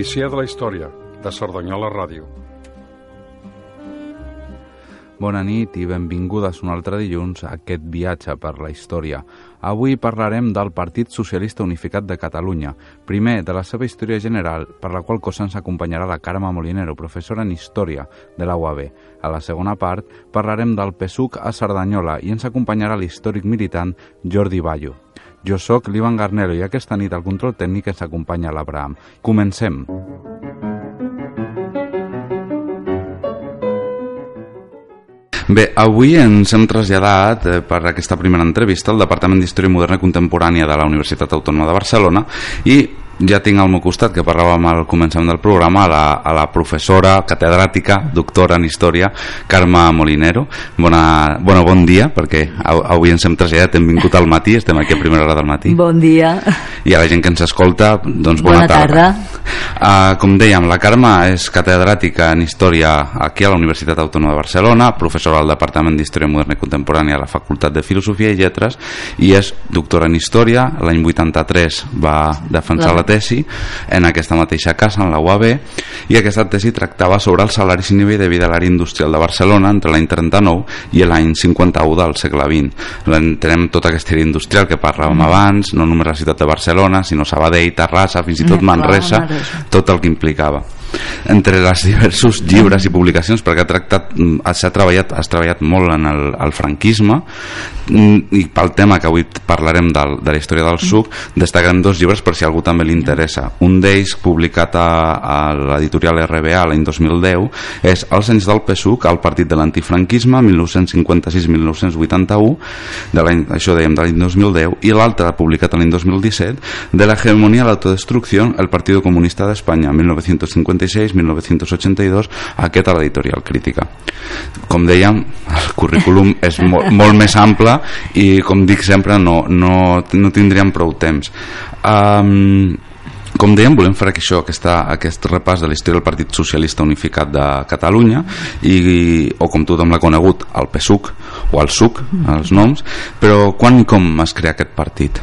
l'Odissea de la Història, de Cerdanyola Ràdio. Bona nit i benvingudes un altre dilluns a aquest viatge per la història. Avui parlarem del Partit Socialista Unificat de Catalunya, primer de la seva història general, per la qual cosa ens acompanyarà la Carme Molinero, professora en Història de la UAB. A la segona part parlarem del PSUC a Cerdanyola i ens acompanyarà l'històric militant Jordi Ballo. Jo sóc l'Ivan Garnero i aquesta nit al control tècnic ens acompanya l'Abraham. Comencem. Bé, avui ens hem traslladat eh, per aquesta primera entrevista al Departament d'Història Moderna i Contemporània de la Universitat Autònoma de Barcelona i ja tinc al meu costat, que parlàvem al començament del programa, a la, a la professora catedràtica, doctora en Història, Carme Molinero. Bona, bona, bon dia, perquè avui ens hem traslladat, hem vingut al matí, estem aquí a primera hora del matí. Bon dia. I a la gent que ens escolta, doncs bona, bona tarda. tarda. Uh, com dèiem, la Carme és catedràtica en Història aquí a la Universitat Autònoma de Barcelona, professora al Departament d'Història Moderna i Contemporània a la Facultat de Filosofia i Lletres i és doctora en Història. L'any 83 va defensar la, la tesi en aquesta mateixa casa, en la UAB, i aquesta tesi tractava sobre el salari i nivell de vida a l'àrea industrial de Barcelona entre l'any 39 i l'any 51 del segle XX. Entenem tota aquesta àrea industrial que parlàvem mm. abans, no només la ciutat de Barcelona, sinó Sabadell, Terrassa, fins i tot mm, Manresa, tot el que implicava entre els diversos llibres i publicacions perquè ha tractat mm, s'ha treballat, has treballat molt en el, el franquisme mm, i pel tema que avui parlarem del, de la història del SUC destacarem dos llibres per si algú també li interessa. Un d'ells publicat a, a l'editorial RBA l'any 2010 és Els anys del PSUC al partit de l'antifranquisme 1956-1981 de això dèiem de l'any 2010 i l'altre publicat l'any 2017 de l'hegemonia a l'autodestrucció el Partido Comunista d'Espanya 1950 1986-1982 aquest a l'editorial Crítica. Com dèiem el currículum és molt, molt més ample i com dic sempre no, no, no tindríem prou temps. Um, com dèiem, volem fer això, aquesta, aquest repàs de la història del Partit Socialista Unificat de Catalunya i, o com tothom l'ha conegut, el PSUC o el SUC, els noms. Però quan i com es crea aquest partit?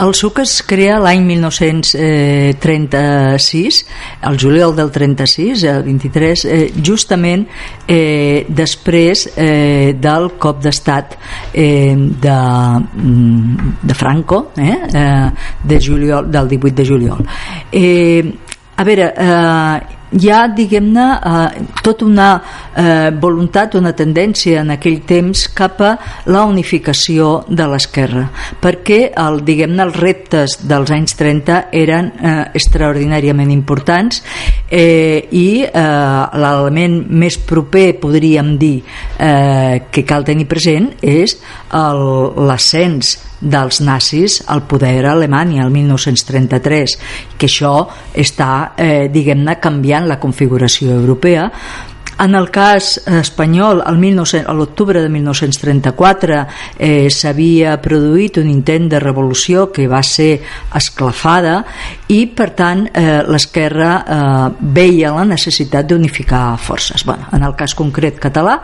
El SUC es crea l'any 1936, el juliol del 36, el 23, eh, justament eh, després eh, del cop d'estat eh, de, mm, de Franco, eh, eh, de juliol, del 18 de juliol. Eh, a veure, eh, hi ha, diguem-ne, eh, tota una eh, voluntat, una tendència en aquell temps cap a la unificació de l'esquerra, perquè el, diguem-ne, els reptes dels anys 30 eren eh, extraordinàriament importants eh, i eh, l'element més proper, podríem dir, eh, que cal tenir present és l'ascens dels nazis al poder a Alemanya el 1933 que això està eh, diguem-ne canviant la configuració europea en el cas espanyol, a l'octubre de 1934 eh, s'havia produït un intent de revolució que va ser esclafada i, per tant, eh, l'esquerra eh, veia la necessitat d'unificar forces. Bueno, en el cas concret català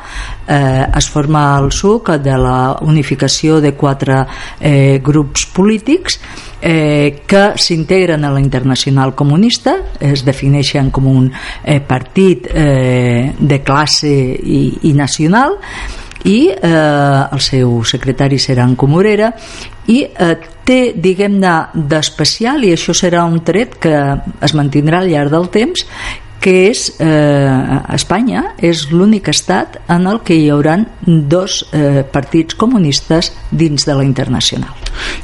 eh, es forma el SUC de la unificació de quatre eh, grups polítics eh, que s'integren a la Internacional Comunista, es defineixen com un eh, partit eh, de classe i, i nacional i eh, el seu secretari serà en Comorera i eh, té, diguem-ne, d'especial i això serà un tret que es mantindrà al llarg del temps que és eh, Espanya és l'únic estat en el que hi haurà dos eh, partits comunistes dins de la internacional.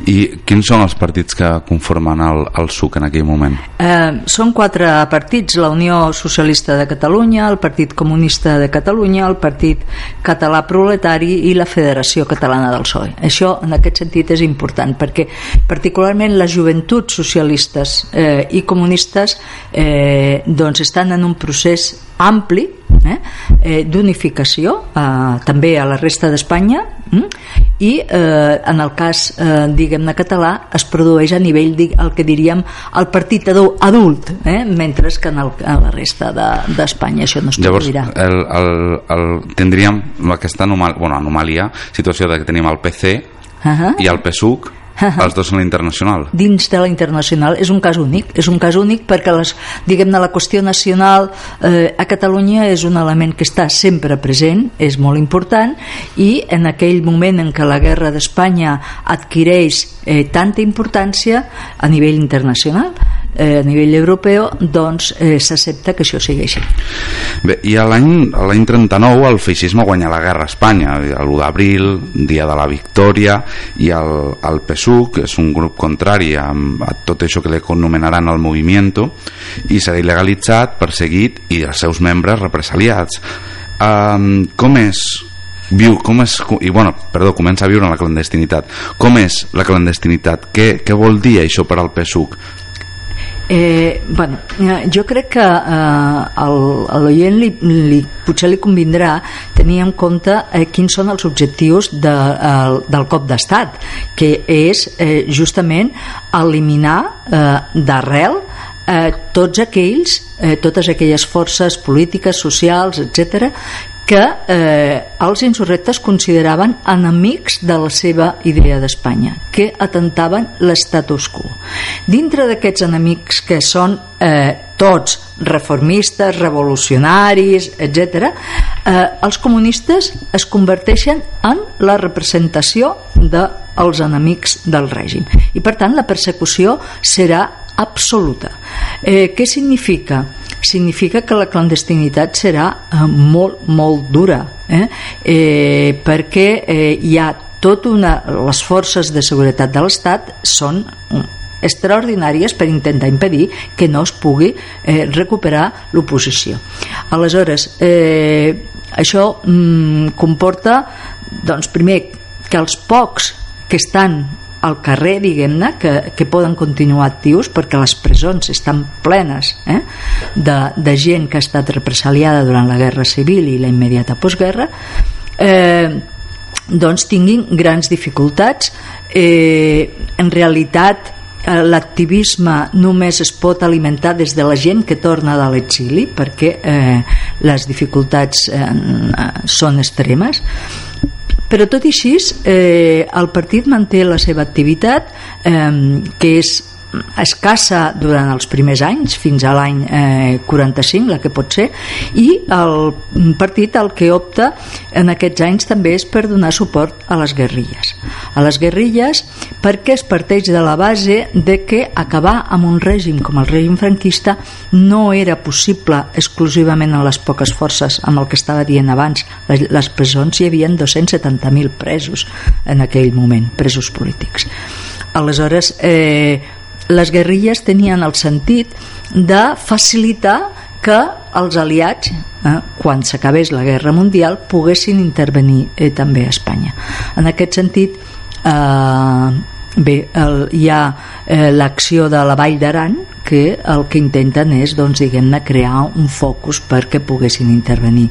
I quins són els partits que conformen el, el SUC en aquell moment? Eh, són quatre partits, la Unió Socialista de Catalunya, el Partit Comunista de Catalunya, el Partit Català Proletari i la Federació Catalana del PSOE. Això en aquest sentit és important perquè particularment les joventuts socialistes eh, i comunistes eh, doncs estan en un procés ampli eh, eh, d'unificació eh, també a la resta d'Espanya eh, i eh, en el cas eh, diguem-ne català es produeix a nivell el que diríem el partit adult eh, mentre que en, el, en la resta d'Espanya de, això no es Llavors, el, el, el, tindríem aquesta anomal, bueno, anomalia situació de que tenim el PC uh -huh. i el PSUC Els dos en la internacional. Dins de la internacional és un cas únic, és un cas únic perquè les, diguem-ne la qüestió nacional eh, a Catalunya és un element que està sempre present, és molt important i en aquell moment en què la guerra d'Espanya adquireix eh, tanta importància a nivell internacional eh, a nivell europeu doncs eh, s'accepta que això sigui així Bé, i l'any 39 el feixisme guanya la guerra a Espanya l'1 d'abril, dia de la victòria i el, el PSUC és un grup contrari a, a tot això que l'anomenaran el movimiento i serà il·legalitzat, perseguit i els seus membres represaliats um, com és viu, com és, i bueno, perdó, comença a viure en la clandestinitat com és la clandestinitat? Què, què vol dir això per al PSUC? Eh, bueno, eh, jo crec que eh, a l'oient li, li, potser li convindrà tenir en compte eh, quins són els objectius de, eh, del cop d'estat que és eh, justament eliminar eh, d'arrel eh, tots aquells, eh, totes aquelles forces polítiques, socials, etc que eh, els insurrectes consideraven enemics de la seva idea d'Espanya, que atentaven l'estatus quo. Dintre d'aquests enemics que són eh, tots reformistes, revolucionaris, etc., eh, els comunistes es converteixen en la representació dels enemics del règim. I per tant la persecució serà absoluta. Eh, què significa? Significa que la clandestinitat serà eh, molt, molt dura eh? Eh, perquè eh, hi ha tot una... les forces de seguretat de l'Estat són extraordinàries per intentar impedir que no es pugui eh, recuperar l'oposició. Aleshores, eh, això mm, comporta, doncs, primer, que els pocs que estan al carrer, diguem-ne, que, que poden continuar actius perquè les presons estan plenes eh, de, de gent que ha estat represaliada durant la Guerra Civil i la immediata postguerra, eh, doncs tinguin grans dificultats. Eh, en realitat, eh, l'activisme només es pot alimentar des de la gent que torna de l'exili perquè eh, les dificultats eh, són extremes però tot i així eh, el partit manté la seva activitat eh, que és escassa durant els primers anys fins a l'any eh, 45 la que pot ser i el partit el que opta en aquests anys també és per donar suport a les guerrilles. A les guerrilles perquè es parteix de la base de que acabar amb un règim com el règim franquista no era possible exclusivament en les poques forces amb el que estava dient abans. Les, les presons hi havia 270.000 presos en aquell moment presos polítics. Aleshores eh, les guerrilles tenien el sentit de facilitar que els aliats, eh, quan s'acabés la Guerra Mundial, poguessin intervenir eh, també a Espanya. En aquest sentit, eh, bé, el, hi ha eh, l'acció de la Vall d'Aran, que el que intenten és doncs, diguem-ne crear un focus perquè poguessin intervenir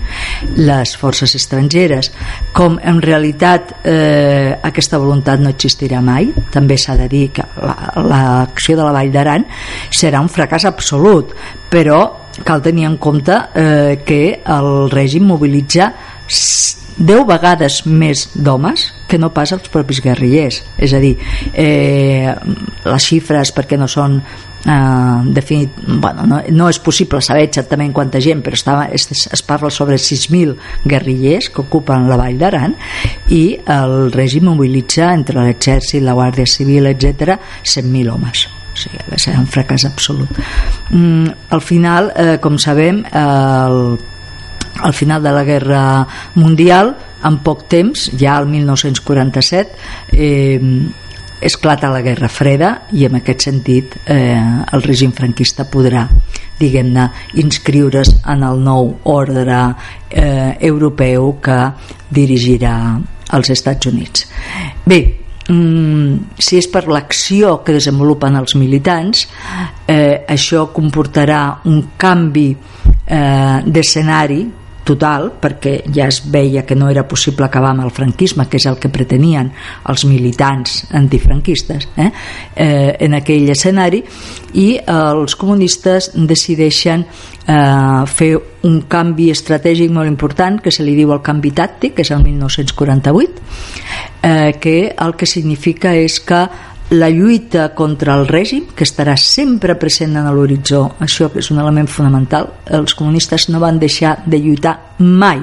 les forces estrangeres. Com en realitat eh, aquesta voluntat no existirà mai també s'ha de dir que l'acció la, de la Vall d'Aran serà un fracàs absolut però cal tenir en compte eh, que el règim mobilitza 10 vegades més d'homes que no pas els propis guerrillers. És a dir, eh, les xifres perquè no són eh, definit, bueno, no, no és possible saber exactament quanta gent però estava, es, es parla sobre 6.000 guerrillers que ocupen la Vall d'Aran i el règim mobilitza entre l'exèrcit, la Guàrdia Civil etc 100.000 homes. O sigui, va ser un fracàs absolut. Mm, al final, eh, com sabem el, al final de la Guerra Mundial en poc temps, ja al 1947 eh, esclata la Guerra Freda i en aquest sentit eh, el règim franquista podrà diguem-ne inscriure's en el nou ordre eh, europeu que dirigirà als Estats Units. Bé, mm, si és per l'acció que desenvolupen els militants eh, això comportarà un canvi eh, d'escenari total perquè ja es veia que no era possible acabar amb el franquisme que és el que pretenien els militants antifranquistes eh? Eh, en aquell escenari i eh, els comunistes decideixen eh, fer un canvi estratègic molt important que se li diu el canvi tàctic que és el 1948 eh, que el que significa és que la lluita contra el règim, que estarà sempre present en l'horitzó, això és un element fonamental, els comunistes no van deixar de lluitar mai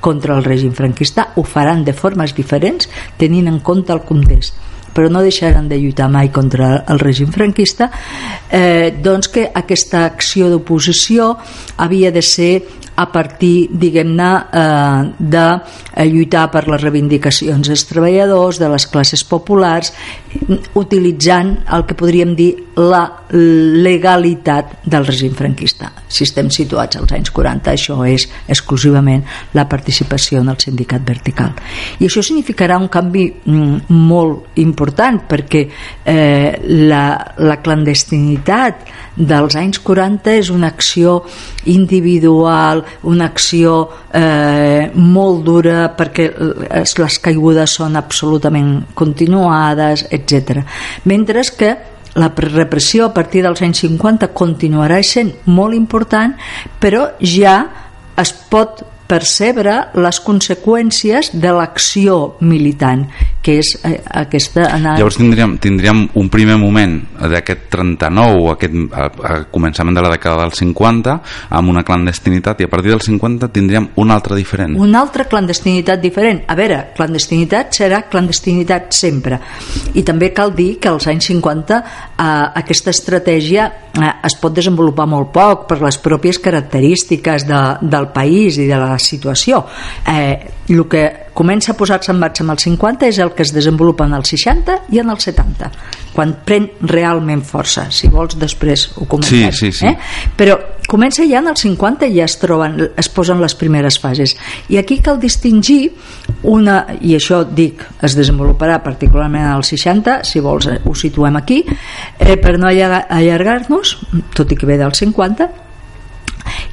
contra el règim franquista, ho faran de formes diferents tenint en compte el context. Però no deixaran de lluitar mai contra el règim franquista. Eh, doncs que aquesta acció d'oposició havia de ser a partir, diguem-ne, eh, de lluitar per les reivindicacions dels treballadors, de les classes populars, utilitzant el que podríem dir la legalitat del règim franquista. Si estem situats als anys 40, això és exclusivament la participació en el sindicat vertical. I això significarà un canvi mm, molt important perquè eh, la, la clandestinitat dels anys 40 és una acció individual, una acció eh, molt dura perquè les caigudes són absolutament continuades, etc. Mentre que la repressió a partir dels anys 50 continuarà sent molt important, però ja es pot percebre les conseqüències de l'acció militant que és eh, aquesta anar... Llavors tindríem, tindríem un primer moment d'aquest 39 aquest, a, a començament de la dècada dels 50 amb una clandestinitat i a partir dels 50 tindríem una altra diferent. Una altra clandestinitat diferent. A veure, clandestinitat serà clandestinitat sempre. I també cal dir que als anys 50 eh, aquesta estratègia es pot desenvolupar molt poc per les pròpies característiques de, del país i de la situació. Eh, el que comença a posar-se en marxa amb els 50 és el que es desenvolupa en els 60 i en els 70 quan pren realment força si vols després ho comentem sí, sí, sí. Eh? però comença ja en els 50 i ja es troben, es posen les primeres fases i aquí cal distingir una, i això dic es desenvoluparà particularment en els 60 si vols eh, ho situem aquí eh, per no allargar-nos tot i que ve dels 50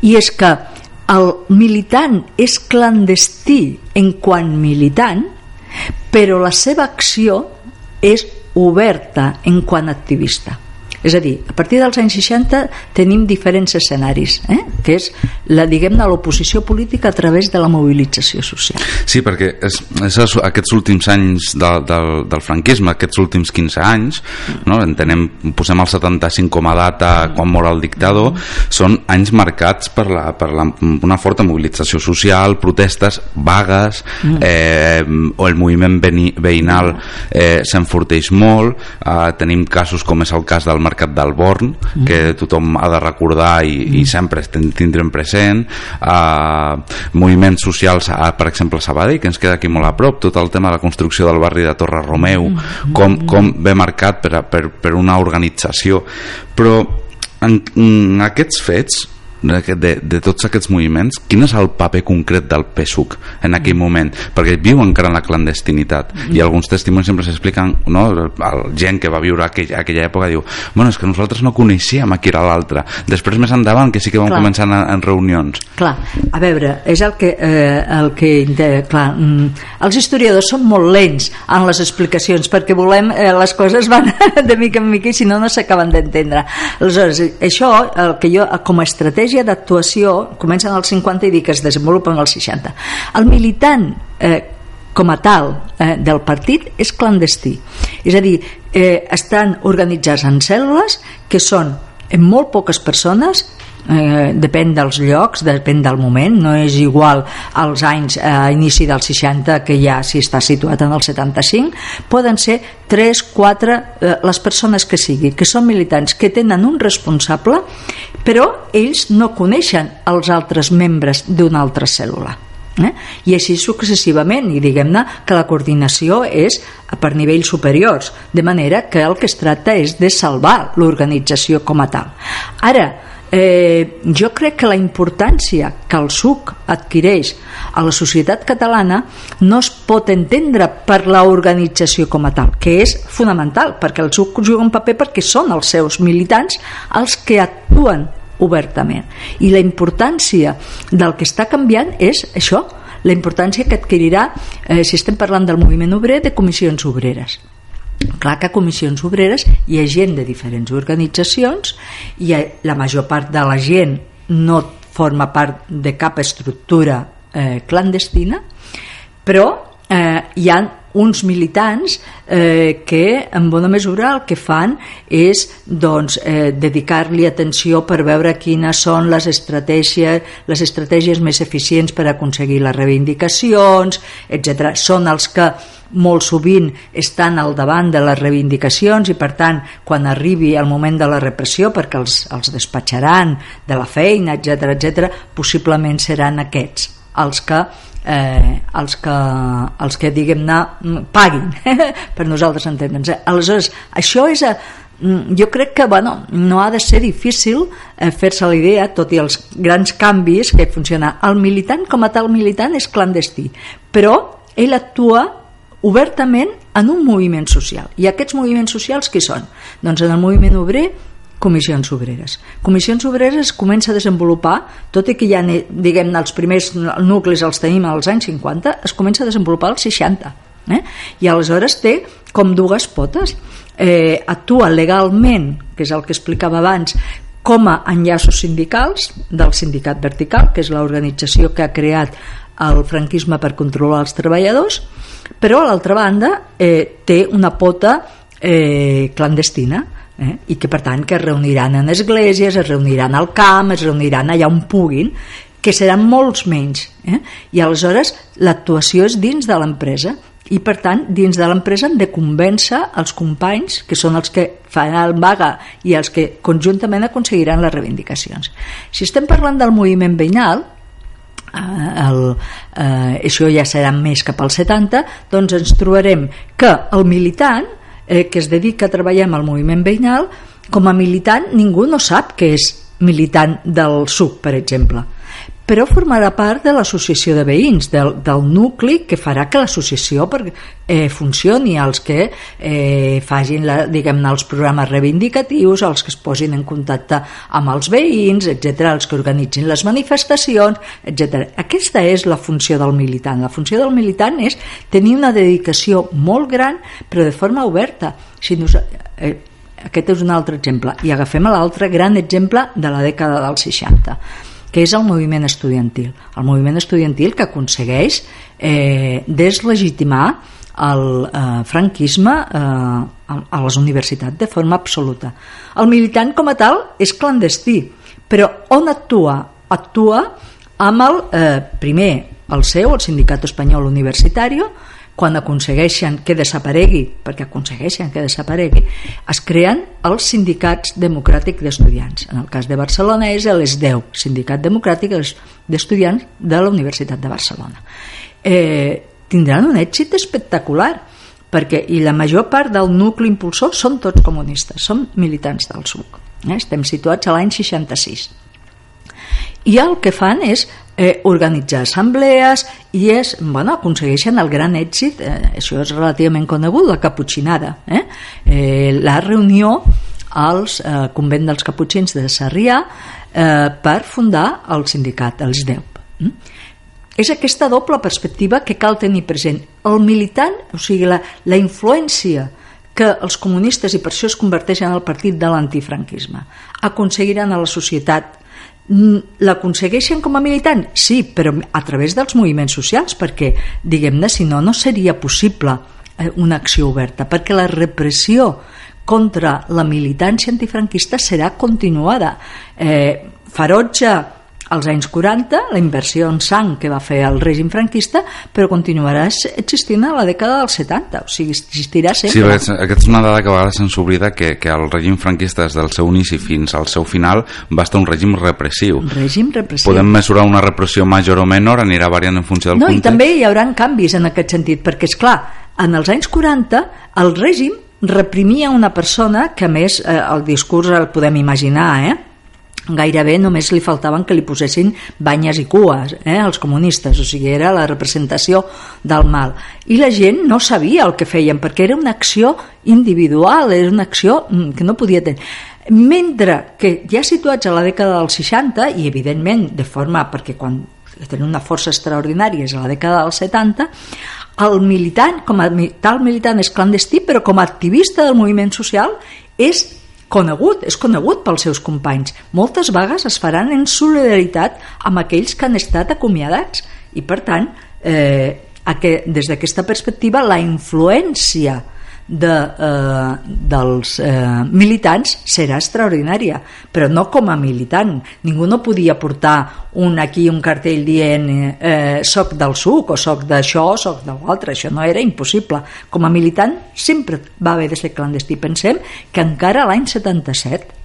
i és que el militant és clandestí en quant militant, però la seva acció és oberta en quant activista. És a dir, a partir dels anys 60 tenim diferents escenaris, eh? que és la diguem-ne l'oposició política a través de la mobilització social. Sí, perquè és, és aquests últims anys de, del, del franquisme, aquests últims 15 anys, no? entenem, posem el 75 com a data quan mor el dictador, són anys marcats per, la, per la, una forta mobilització social, protestes, vagues, mm. eh, o el moviment veïnal eh, s'enforteix molt, eh, tenim casos com és el cas del Mercat del Born, mm. que tothom ha de recordar i, mm. i sempre tindrem present, eh, moviments socials, a, per exemple, a Sabadell, que ens queda aquí molt a prop, tot el tema de la construcció del barri de Torre Romeu, mm. com, com ve marcat per, per, per una organització. Però en, en aquests fets de, de tots aquests moviments quin és el paper concret del PSUC en aquell mm. moment, perquè viu encara en la clandestinitat mm. i alguns testimonis sempre s'expliquen, no? el gent que va viure aquell, aquella època diu bueno, és que nosaltres no coneixíem a qui era l'altre després més endavant que sí que vam clar. començar en, en reunions clar, a veure, és el que, eh, el que clar, mm, els historiadors són molt lents en les explicacions perquè volem, eh, les coses van de mica en mica i si no no s'acaben d'entendre aleshores, això el que jo com a estratègia estratègia d'actuació comença en els 50 i dic que es desenvolupa en els 60. El militant eh, com a tal eh, del partit és clandestí. És a dir, eh, estan organitzats en cèl·lules que són en molt poques persones eh, depèn dels llocs, depèn del moment no és igual als anys a eh, inici dels 60 que ja si està situat en el 75 poden ser 3, 4 eh, les persones que siguin, que són militants que tenen un responsable però ells no coneixen els altres membres d'una altra cèl·lula eh? i així successivament i diguem-ne que la coordinació és per nivells superiors de manera que el que es tracta és de salvar l'organització com a tal ara eh, jo crec que la importància que el suc adquireix a la societat catalana no es pot entendre per l'organització com a tal, que és fonamental, perquè el suc juga un paper perquè són els seus militants els que actuen obertament. I la importància del que està canviant és això, la importància que adquirirà, eh, si estem parlant del moviment obrer, de comissions obreres clar que a comissions obreres hi ha gent de diferents organitzacions i la major part de la gent no forma part de cap estructura eh, clandestina però eh, hi ha uns militants eh, que en bona mesura el que fan és doncs, eh, dedicar-li atenció per veure quines són les estratègies, les estratègies més eficients per aconseguir les reivindicacions, etc. Són els que molt sovint estan al davant de les reivindicacions i per tant quan arribi el moment de la repressió perquè els, els despatxaran de la feina etc etc possiblement seran aquests els que eh, els que, els que diguem-ne paguin per nosaltres entendre'ns aleshores això és a, mm, jo crec que bueno, no ha de ser difícil eh, fer-se la idea, tot i els grans canvis que funciona. El militant com a tal militant és clandestí, però ell actua obertament en un moviment social. I aquests moviments socials qui són? Doncs en el moviment obrer comissions obreres. Comissions obreres es comença a desenvolupar, tot i que ja diguem els primers nuclis els tenim als anys 50, es comença a desenvolupar als 60. Eh? I aleshores té com dues potes. Eh, actua legalment, que és el que explicava abans, com a enllaços sindicals del sindicat vertical, que és l'organització que ha creat el franquisme per controlar els treballadors, però a l'altra banda eh, té una pota eh, clandestina eh? i que per tant que es reuniran en esglésies, es reuniran al camp, es reuniran allà on puguin, que seran molts menys. Eh? I aleshores l'actuació és dins de l'empresa i per tant dins de l'empresa han de convèncer els companys que són els que fan el vaga i els que conjuntament aconseguiran les reivindicacions. Si estem parlant del moviment veïnal, Eh, el, eh, això ja serà més cap al 70 doncs ens trobarem que el militant eh, que es dedica a treballar amb el moviment veïnal com a militant ningú no sap que és militant del SUC per exemple però formarà part de l'associació de veïns, del, del nucli que farà que l'associació eh, funcioni, els que eh, facin la, diguem els programes reivindicatius, els que es posin en contacte amb els veïns, etc, els que organitzin les manifestacions, etc. Aquesta és la funció del militant. La funció del militant és tenir una dedicació molt gran, però de forma oberta. Si nos, eh, aquest és un altre exemple. I agafem l'altre gran exemple de la dècada dels 60 que és el moviment estudiantil. El moviment estudiantil que aconsegueix eh, deslegitimar el eh, franquisme eh, a les universitats de forma absoluta. El militant com a tal és clandestí, però on actua? Actua amb el, eh, primer, el seu, el Sindicat Espanyol Universitari, quan aconsegueixen que desaparegui, perquè aconsegueixen que desaparegui, es creen els sindicats democràtics d'estudiants. En el cas de Barcelona és l'ESDEU, Sindicat Democràtic d'Estudiants de la Universitat de Barcelona. Eh, tindran un èxit espectacular, perquè i la major part del nucli impulsor són tots comunistes, són militants del SUC. Eh? Estem situats a l'any 66 i el que fan és eh, organitzar assemblees i és, bueno, aconsegueixen el gran èxit, eh, això és relativament conegut, la caputxinada, eh? Eh, la reunió als eh, convent dels caputxins de Sarrià eh, per fundar el sindicat, els DEUP. Mm? És aquesta doble perspectiva que cal tenir present. El militant, o sigui, la, la influència que els comunistes, i per això es converteixen en el partit de l'antifranquisme, aconseguiran a la societat L'aconsegueixen com a militant? Sí, però a través dels moviments socials, perquè, diguem-ne, si no, no seria possible eh, una acció oberta, perquè la repressió contra la militància antifranquista serà continuada. Eh, Ferotge als anys 40, la inversió en sang que va fer el règim franquista, però continuarà existint a la dècada dels 70, o sigui, existirà sempre. Sí, aquesta és una dada que a vegades se'ns oblida que, que el règim franquista des del seu inici fins al seu final va estar un règim repressiu. Un règim repressiu. Podem mesurar una repressió major o menor, anirà variant en funció del no, context. I també hi haurà canvis en aquest sentit, perquè, és clar, en els anys 40 el règim reprimia una persona que a més eh, el discurs el podem imaginar, eh? Gairebé només li faltaven que li posessin banyes i cues eh, als comunistes, o sigui, era la representació del mal. I la gent no sabia el que feien, perquè era una acció individual, era una acció mm, que no podia tenir. Mentre que ja situats a la dècada dels 60, i evidentment de forma, perquè quan tenen una força extraordinària és a la dècada dels 70, el militant, com a tal militant és clandestí, però com a activista del moviment social és conegut, és conegut pels seus companys. Moltes vagues es faran en solidaritat amb aquells que han estat acomiadats i per tant eh, des d'aquesta perspectiva la influència de, eh, dels eh, militants serà extraordinària, però no com a militant. Ningú no podia portar un aquí un cartell dient eh, soc del suc o soc d'això o soc de l'altre, això no era impossible. Com a militant sempre va haver de ser clandestí. Pensem que encara l'any 77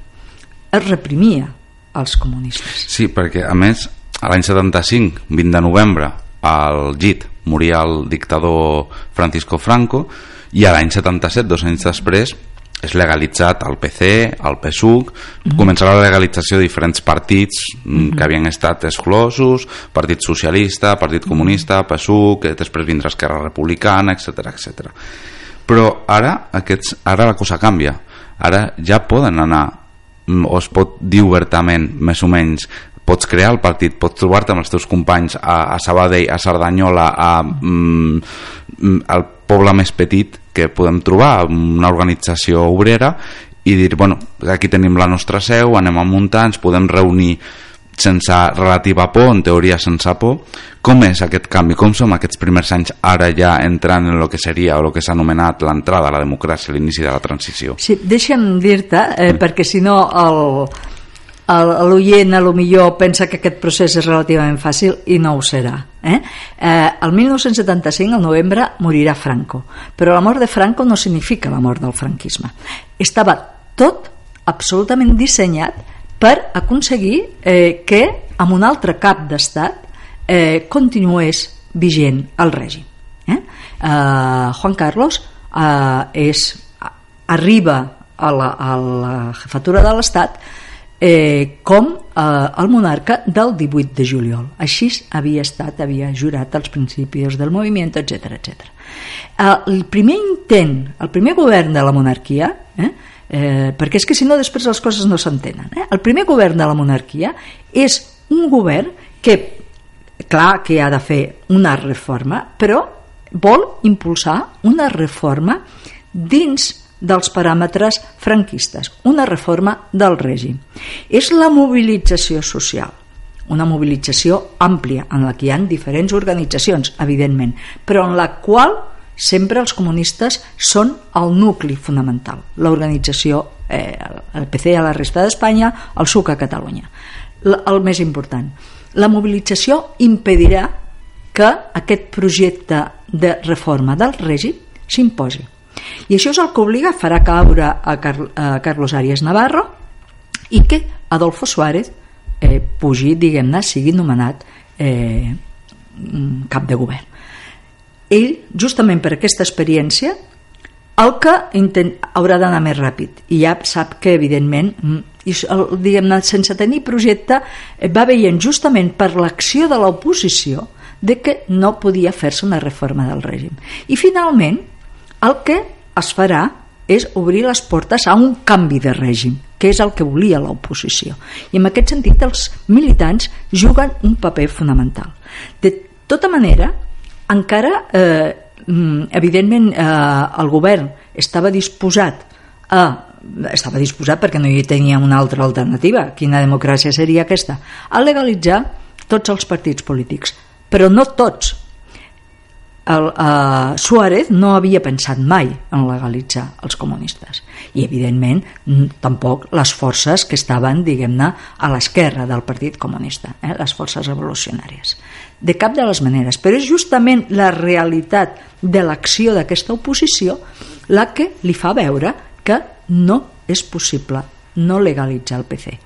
es reprimia els comunistes. Sí, perquè a més l'any 75, 20 de novembre, al GIT moria el dictador Francisco Franco i a l'any 77, dos anys després és legalitzat el PC, el PSUC, mm -hmm. començarà la legalització de diferents partits mm -hmm. que havien estat exclosos, Partit Socialista, Partit Comunista, PSUC, després vindrà Esquerra Republicana, etc etc. Però ara, aquests, ara la cosa canvia. Ara ja poden anar, mm, o es pot dir obertament, més o menys, pots crear el partit, pots trobar-te amb els teus companys a, a Sabadell, a Cerdanyola, a, mm, mm al poble més petit que podem trobar una organització obrera i dir, bueno, aquí tenim la nostra seu, anem a muntar, ens podem reunir sense relativa por, en teoria sense por. Com és aquest canvi? Com som aquests primers anys ara ja entrant en el que seria o el que s'ha anomenat l'entrada a la democràcia, l'inici de la transició? Sí, deixa'm dir-te, eh, mm. perquè si no el, l'oient a lo millor pensa que aquest procés és relativament fàcil i no ho serà eh? Eh, el 1975 al novembre morirà Franco però la mort de Franco no significa la mort del franquisme estava tot absolutament dissenyat per aconseguir eh, que amb un altre cap d'estat eh, continués vigent el règim eh? Eh, Juan Carlos eh, és, arriba a la, a la jefatura de l'Estat eh, com eh, el monarca del 18 de juliol. Així havia estat, havia jurat els principis del moviment, etc etc. Eh, el primer intent, el primer govern de la monarquia, eh, eh, perquè és que si no després les coses no s'entenen, eh? el primer govern de la monarquia és un govern que, clar que ha de fer una reforma, però vol impulsar una reforma dins dels paràmetres franquistes, una reforma del règim. És la mobilització social, una mobilització àmplia en la que hi ha diferents organitzacions, evidentment, però en la qual sempre els comunistes són el nucli fonamental, l'organització, eh, el PC a la resta d'Espanya, el SUC a Catalunya. El més important, la mobilització impedirà que aquest projecte de reforma del règim s'imposi i això és el que obliga a farà caure a, Car a Carlos Arias Navarro i que Adolfo Suárez eh, pugi, diguem-ne, sigui nomenat eh, cap de govern. Ell, justament per aquesta experiència, el que intent, haurà d'anar més ràpid i ja sap que evidentment mm, diguem-ne sense tenir projecte eh, va veient justament per l'acció de l'oposició de que no podia fer-se una reforma del règim i finalment el que es farà és obrir les portes a un canvi de règim, que és el que volia l'oposició. I en aquest sentit els militants juguen un paper fonamental. De tota manera, encara, eh, mm, evidentment, eh, el govern estava disposat a estava disposat perquè no hi tenia una altra alternativa quina democràcia seria aquesta a legalitzar tots els partits polítics però no tots el, uh, Suárez no havia pensat mai en legalitzar els comunistes. I evidentment tampoc les forces que estaven diguem-ne a l'esquerra del Partit Comunista eh, les forces revolucionàries. De cap de les maneres però és justament la realitat de l'acció d'aquesta oposició la que li fa veure que no és possible no legalitzar el PC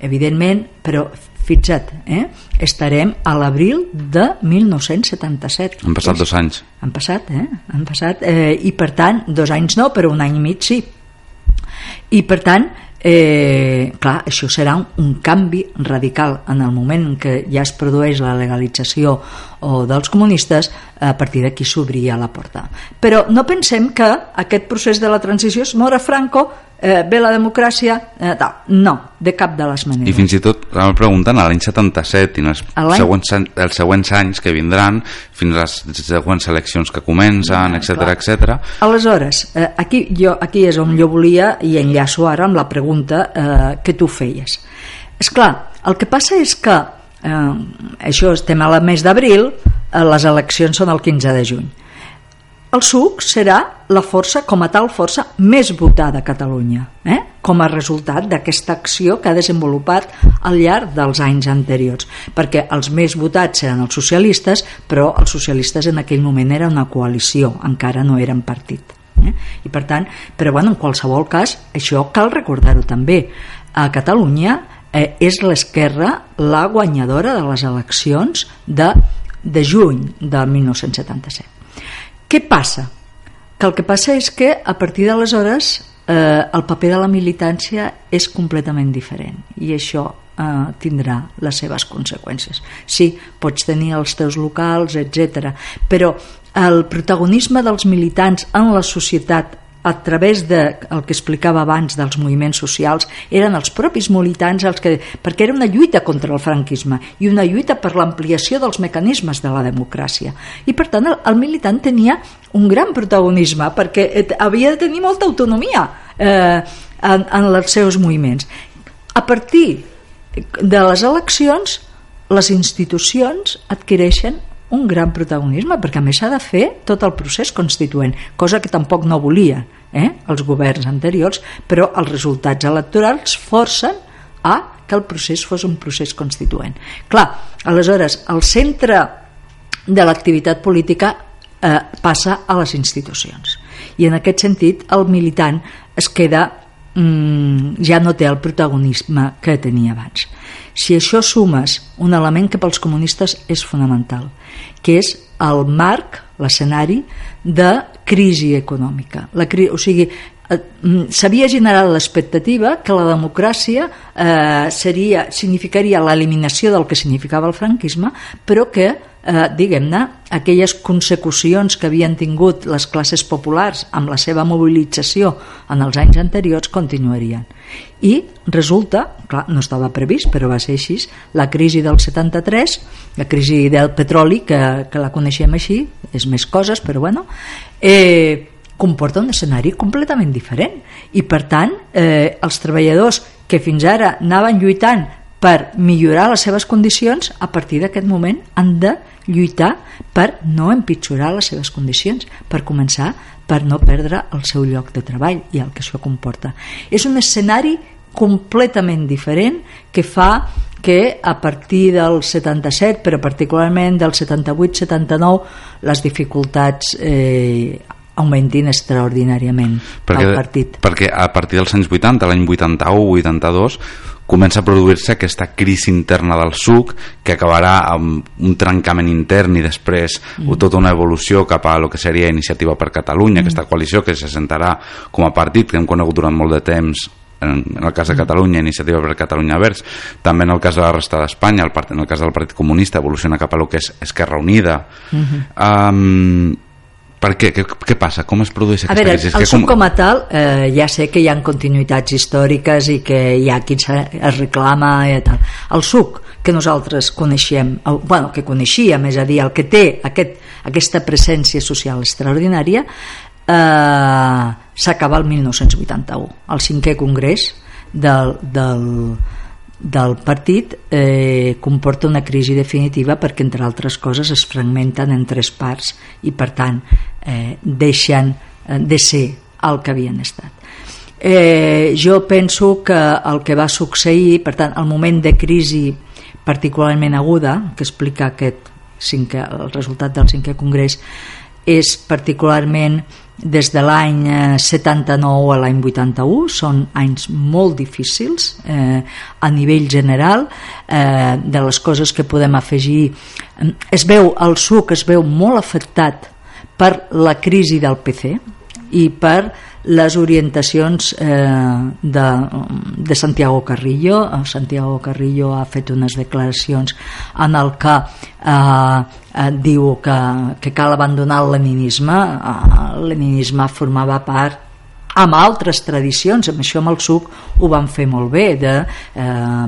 evidentment però fixa't, eh? estarem a l'abril de 1977. Han passat dos anys. Han passat, eh? Han passat, eh, i per tant, dos anys no, però un any i mig sí. I per tant, eh, clar, això serà un, un canvi radical en el moment en què ja es produeix la legalització o dels comunistes, a partir d'aquí s'obria la porta. Però no pensem que aquest procés de la transició es mora Franco eh, ve la democràcia, eh, tal. no, de cap de les maneres. I fins i tot, estàvem preguntant, a l'any 77 i els següents, els següents anys que vindran, fins a les següents eleccions que comencen, etc etc. Aleshores, eh, aquí, jo, aquí és on jo volia, i enllaço ara amb la pregunta eh, que tu feies. És clar, el que passa és que eh, això estem a la mes d'abril, eh, les eleccions són el 15 de juny. El SUC serà la força, com a tal força, més votada a Catalunya, eh? com a resultat d'aquesta acció que ha desenvolupat al llarg dels anys anteriors. Perquè els més votats eren els socialistes, però els socialistes en aquell moment era una coalició, encara no eren partit. Eh? I per tant, però bueno, en qualsevol cas, això cal recordar-ho també. A Catalunya és l'esquerra la guanyadora de les eleccions de, de juny de 1977 què passa? Que el que passa és que a partir d'aleshores eh, el paper de la militància és completament diferent i això eh, tindrà les seves conseqüències. Sí, pots tenir els teus locals, etc. però el protagonisme dels militants en la societat a través de el que explicava abans dels moviments socials eren els propis militants els que, perquè era una lluita contra el franquisme i una lluita per l'ampliació dels mecanismes de la democràcia. I per tant el, el militant tenia un gran protagonisme perquè havia de tenir molta autonomia eh, en, en els seus moviments. A partir de les eleccions les institucions adquireixen un gran protagonisme perquè a més s'ha de fer tot el procés constituent cosa que tampoc no volia eh, els governs anteriors però els resultats electorals forcen a que el procés fos un procés constituent. Clar, aleshores el centre de l'activitat política eh, passa a les institucions. I en aquest sentit el militant es queda mm, ja no té el protagonisme que tenia abans. Si això sumes un element que pels comunistes és fonamental, que és el marc, l'escenari de crisi econòmica. La cri o sigui, eh, mm, s'havia generat l'expectativa que la democràcia eh, seria, significaria l'eliminació del que significava el franquisme, però que eh, diguem-ne, aquelles consecucions que havien tingut les classes populars amb la seva mobilització en els anys anteriors continuarien. I resulta, clar, no estava previst, però va ser així, la crisi del 73, la crisi del petroli, que, que la coneixem així, és més coses, però bueno, eh, comporta un escenari completament diferent. I per tant, eh, els treballadors que fins ara anaven lluitant per millorar les seves condicions, a partir d'aquest moment han de lluitar per no empitjorar les seves condicions, per començar per no perdre el seu lloc de treball i el que això comporta. És un escenari completament diferent que fa que a partir del 77, però particularment del 78-79, les dificultats eh, augmentin extraordinàriament perquè, al partit. Perquè a partir dels anys 80, l'any 81-82, comença a produir-se aquesta crisi interna del suc que acabarà amb un trencament intern i després mm. tota una evolució cap a lo que seria Iniciativa per Catalunya, mm. aquesta coalició que se sentarà com a partit que hem conegut durant molt de temps en, el cas de mm. Catalunya, Iniciativa per Catalunya Verds, també en el cas de la resta d'Espanya, en el cas del Partit Comunista evoluciona cap a lo que és Esquerra Unida. Mm -hmm. um, per què? què? Què passa? Com es produeix aquesta a veure, crisi? El suc com... com a tal, eh, ja sé que hi ha continuïtats històriques i que hi ha qui es reclama i tal. El suc que nosaltres coneixem, el, bueno, que coneixíem, és a dir, el que té aquest, aquesta presència social extraordinària, eh, s'acaba el 1981, el cinquè congrés del, del, del partit eh, comporta una crisi definitiva perquè entre altres coses es fragmenten en tres parts i per tant eh, deixen eh, de ser el que havien estat. Eh, jo penso que el que va succeir per tant el moment de crisi particularment aguda que explica aquest cinquè, el resultat del cinquè congrés és particularment des de l'any 79 eh, a l'any 81 són anys molt difícils eh, a nivell general eh, de les coses que podem afegir. Es veu, el suc es veu molt afectat per la crisi del PC i per les orientacions eh, de, de Santiago Carrillo. Santiago Carrillo ha fet unes declaracions en el que eh, eh, diu que, que cal abandonar el leninisme. Eh, el leninisme formava part amb altres tradicions, amb això amb el suc ho van fer molt bé, de eh,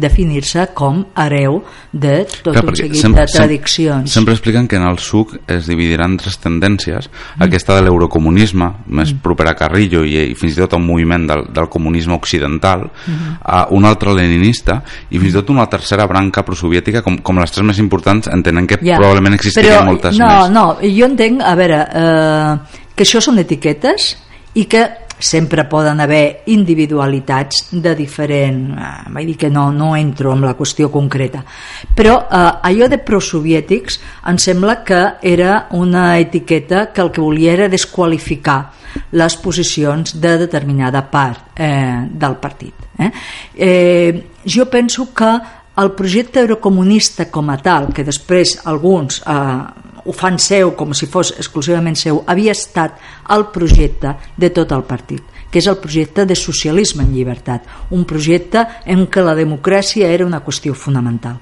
definir-se com hereu de tot Clar, un seguit sempre, de tradicions. Sempre expliquen que en el suc es dividiran tres tendències, mm. aquesta de l'eurocomunisme, més mm. proper a Carrillo i, i fins i tot un moviment del, del comunisme occidental, mm. a un altre leninista i fins i tot una tercera branca prosoviètica, com, com les tres més importants, entenen que yeah. probablement existirien Però, moltes no, més. No, no, jo entenc, a veure, eh, que això són etiquetes i que sempre poden haver individualitats de diferent... Eh, vull dir que no, no entro en la qüestió concreta. Però eh, allò de prosoviètics em sembla que era una etiqueta que el que volia era desqualificar les posicions de determinada part eh, del partit. Eh? Eh, jo penso que el projecte eurocomunista com a tal, que després alguns eh, ho fan seu com si fos exclusivament seu, havia estat el projecte de tot el partit que és el projecte de socialisme en llibertat, un projecte en què la democràcia era una qüestió fonamental.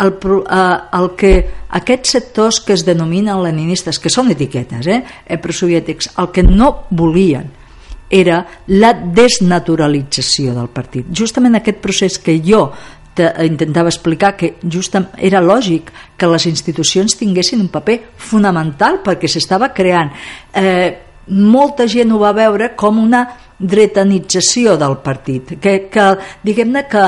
El, eh, el que aquests sectors que es denominen leninistes, que són etiquetes, eh, prosoviètics, el que no volien era la desnaturalització del partit. Justament aquest procés que jo intentava explicar que just era lògic que les institucions tinguessin un paper fonamental perquè s'estava creant eh, molta gent ho va veure com una dretanització del partit que, que diguem-ne que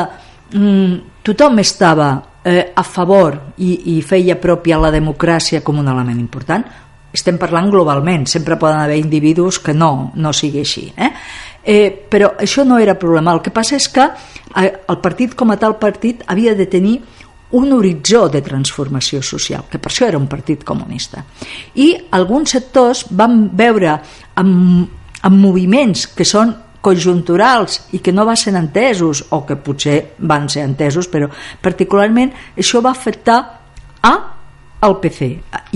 mm, tothom estava eh, a favor i, i feia pròpia la democràcia com un element important estem parlant globalment, sempre poden haver individus que no, no sigui així eh? Eh, però això no era problema el que passa és que eh, el partit com a tal partit havia de tenir un horitzó de transformació social, que per això era un partit comunista. I alguns sectors van veure amb, amb moviments que són conjunturals i que no van ser entesos o que potser van ser entesos però particularment això va afectar a el PC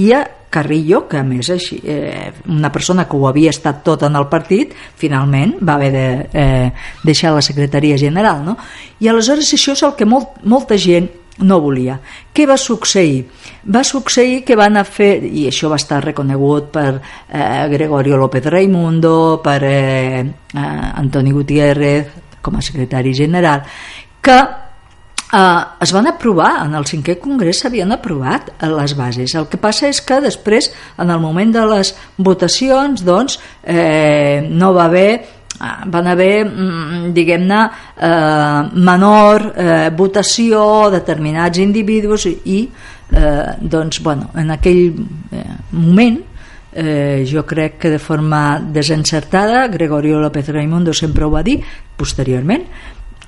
i a Carrillo, que a més així, eh, una persona que ho havia estat tot en el partit, finalment va haver de eh, deixar la secretaria general. No? I aleshores això és el que molt, molta gent no volia. Què va succeir? Va succeir que van a fer, i això va estar reconegut per eh, Gregorio López Raimundo, per eh, eh, Antoni Gutiérrez com a secretari general, que eh, es van aprovar, en el cinquè congrés s'havien aprovat eh, les bases. El que passa és que després, en el moment de les votacions, doncs, eh, no va haver eh, van haver, mm, diguem-ne, eh, menor eh, votació, determinats individus i, eh, doncs, bueno, en aquell eh, moment eh, jo crec que de forma desencertada, Gregorio López Raimundo sempre ho va dir, posteriorment,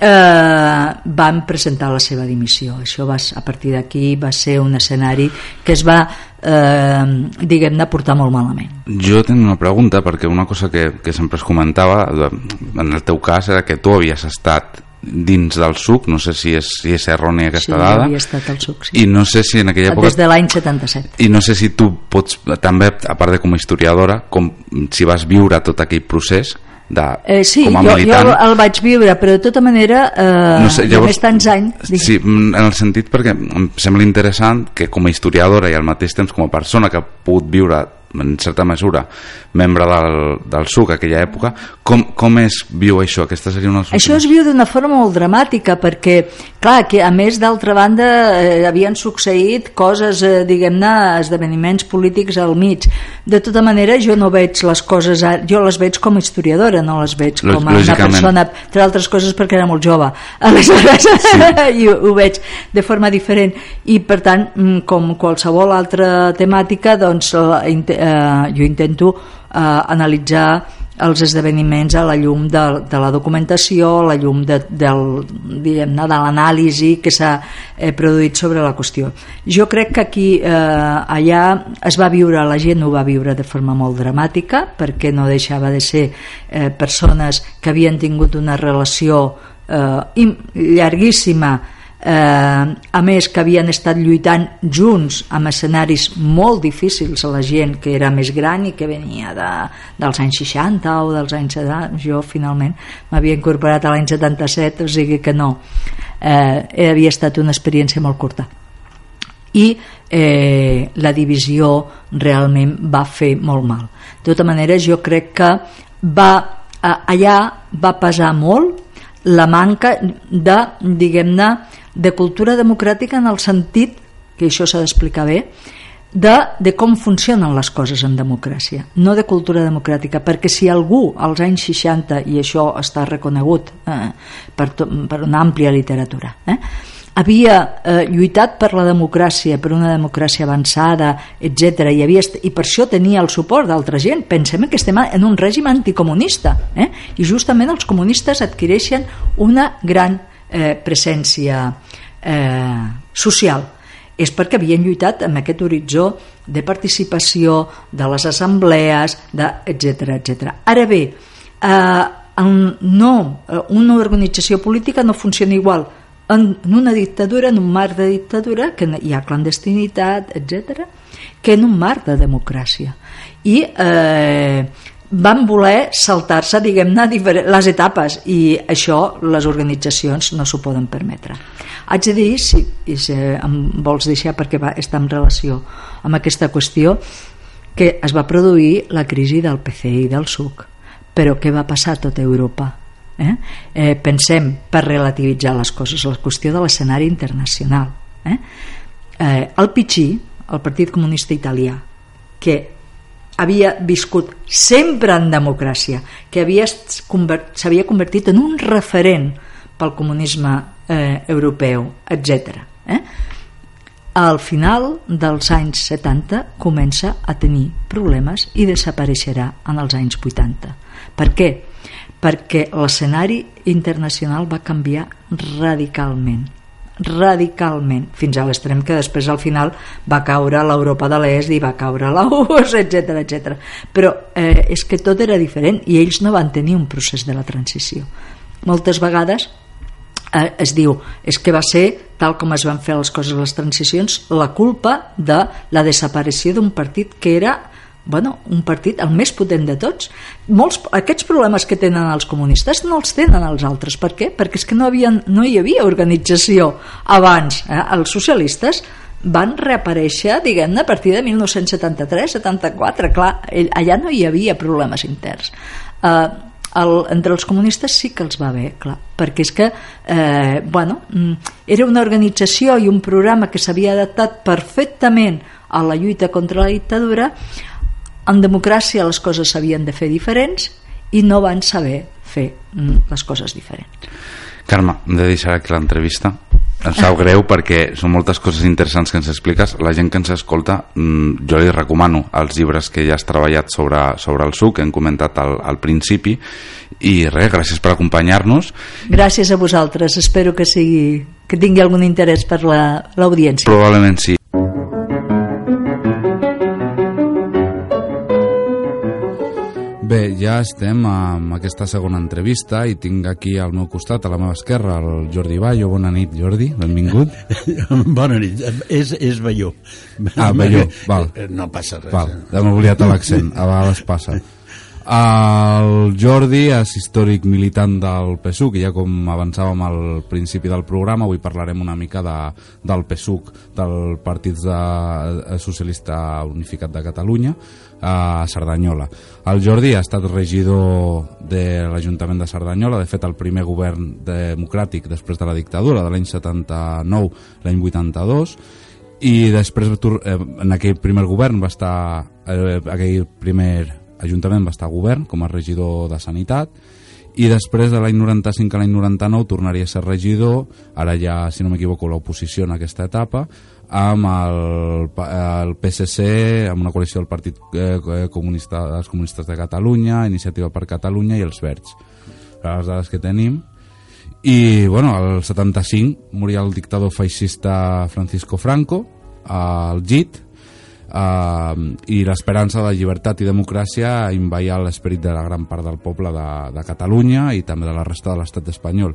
eh, van presentar la seva dimissió. Això va, a partir d'aquí va ser un escenari que es va, eh, diguem-ne, portar molt malament. Jo tinc una pregunta, perquè una cosa que, que sempre es comentava, en el teu cas, era que tu havies estat dins del suc, no sé si és, si és errònia aquesta sí, dada. Sí, estat al suc, sí. I no sé si en aquella època... Des de l'any 77. I no sé si tu pots, també, a part de com a historiadora, com, si vas viure tot aquell procés, de, eh, sí, com a jo, militant. jo el vaig viure, però de tota manera eh, no sé, llavors, més tants anys dic. sí, en el sentit perquè em sembla interessant que com a historiadora i al mateix temps com a persona que ha pogut viure en certa mesura membre del, del SUC aquella època com, com es viu això? Aquesta seria una això es viu d'una forma molt dramàtica perquè, clar, que a més d'altra banda eh, havien succeït coses, eh, diguem-ne esdeveniments polítics al mig. De tota manera jo no veig les coses jo les veig com a historiadora no les veig com a una persona entre altres coses perquè era molt jove. Aleshores sí. i ho, ho veig de forma diferent. I per tant mm, com qualsevol altra temàtica doncs la, eh, jo intento eh, analitzar els esdeveniments a la llum de, de la documentació, a la llum de, del, de l'anàlisi que s'ha eh, produït sobre la qüestió. Jo crec que aquí, eh, allà es va viure, la gent ho va viure de forma molt dramàtica, perquè no deixava de ser eh, persones que havien tingut una relació eh, llarguíssima eh, a més que havien estat lluitant junts amb escenaris molt difícils a la gent que era més gran i que venia de, dels anys 60 o dels anys 70 jo finalment m'havia incorporat a l'any 77 o sigui que no. Eh, havia estat una experiència molt curta. I eh, la divisió realment va fer molt mal. De tota manera jo crec que va eh, allà va pesar molt la manca de, diguem-ne, de cultura democràtica en el sentit, que això s'ha d'explicar bé, de, de com funcionen les coses en democràcia, no de cultura democràtica, perquè si algú als anys 60, i això està reconegut eh, per, to, per una àmplia literatura, eh, havia eh, lluitat per la democràcia, per una democràcia avançada, etc. I, havia, i per això tenia el suport d'altra gent. Pensem que estem en un règim anticomunista eh? i justament els comunistes adquireixen una gran eh, presència eh, social és perquè havien lluitat amb aquest horitzó de participació, de les assemblees, etc etc. Ara bé, eh, no, eh, una organització política no funciona igual en, en una dictadura, en un marc de dictadura, que hi ha clandestinitat, etc, que en un marc de democràcia. I eh, van voler saltar-se, diguem-ne, les etapes i això les organitzacions no s'ho poden permetre. Haig de dir, si, si em vols deixar perquè va estar en relació amb aquesta qüestió, que es va produir la crisi del PCI i del SUC. Però què va passar a tota Europa? Eh? Eh, pensem, per relativitzar les coses, la qüestió de l'escenari internacional. Eh? Eh, el PICI, el Partit Comunista Italià, que havia viscut sempre en democràcia, que s'havia convertit en un referent pel comunisme eh, europeu, etc. Eh? Al final dels anys 70 comença a tenir problemes i desapareixerà en els anys 80. Per què? perquè l'escenari internacional va canviar radicalment radicalment, fins a l'extrem que després al final va caure l'Europa de l'Est i va caure la US, etc etc. Però eh, és que tot era diferent i ells no van tenir un procés de la transició. Moltes vegades eh, es diu és que va ser, tal com es van fer les coses les transicions, la culpa de la desaparició d'un partit que era bueno, un partit el més potent de tots. Molts, aquests problemes que tenen els comunistes no els tenen els altres. Per què? Perquè és que no, havien, no hi havia organització abans. Eh? Els socialistes van reaparèixer, diguem-ne, a partir de 1973-74. Clar, allà no hi havia problemes interns. Eh, el, entre els comunistes sí que els va bé, clar, perquè és que eh, bueno, mm, era una organització i un programa que s'havia adaptat perfectament a la lluita contra la dictadura en democràcia les coses s'havien de fer diferents i no van saber fer mm, les coses diferents. Carme, hem de deixar aquí l'entrevista. Em sap greu perquè són moltes coses interessants que ens expliques. La gent que ens escolta, mm, jo li recomano els llibres que ja has treballat sobre, sobre el suc, que hem comentat al, al principi, i res, gràcies per acompanyar-nos. Gràcies a vosaltres, espero que sigui que tingui algun interès per l'audiència. La, Probablement sí. Bé, ja estem amb aquesta segona entrevista i tinc aquí al meu costat, a la meva esquerra, el Jordi Bayo. Bona nit, Jordi, benvingut. Bona nit, és, és Balló. Ah, Balló, val. No passa res. Val, hem oblidat l'accent, a vegades passa. El Jordi és històric militant del PSUC i ja com avançàvem al principi del programa avui parlarem una mica de, del PSUC del Partit de, Socialista Unificat de Catalunya a Cerdanyola. El Jordi ha estat regidor de l'Ajuntament de Cerdanyola, de fet el primer govern democràtic després de la dictadura de l'any 79, l'any 82 i després eh, en aquell primer govern va estar eh, aquell primer Ajuntament va estar a govern com a regidor de Sanitat. I després de l'any 95 a l'any 99 tornaria a ser regidor, ara ja, si no m'equivoco, l'oposició en aquesta etapa, amb el, el PSC, amb una coalició del Partit eh, Comunista, dels Comunistes de Catalunya, Iniciativa per Catalunya i els Verds. Les dades que tenim. I, bueno, al 75 moria el dictador feixista Francisco Franco, al JIT, Uh, i l'esperança de llibertat i democràcia invaia l'esperit de la gran part del poble de, de Catalunya i també de la resta de l'estat espanyol.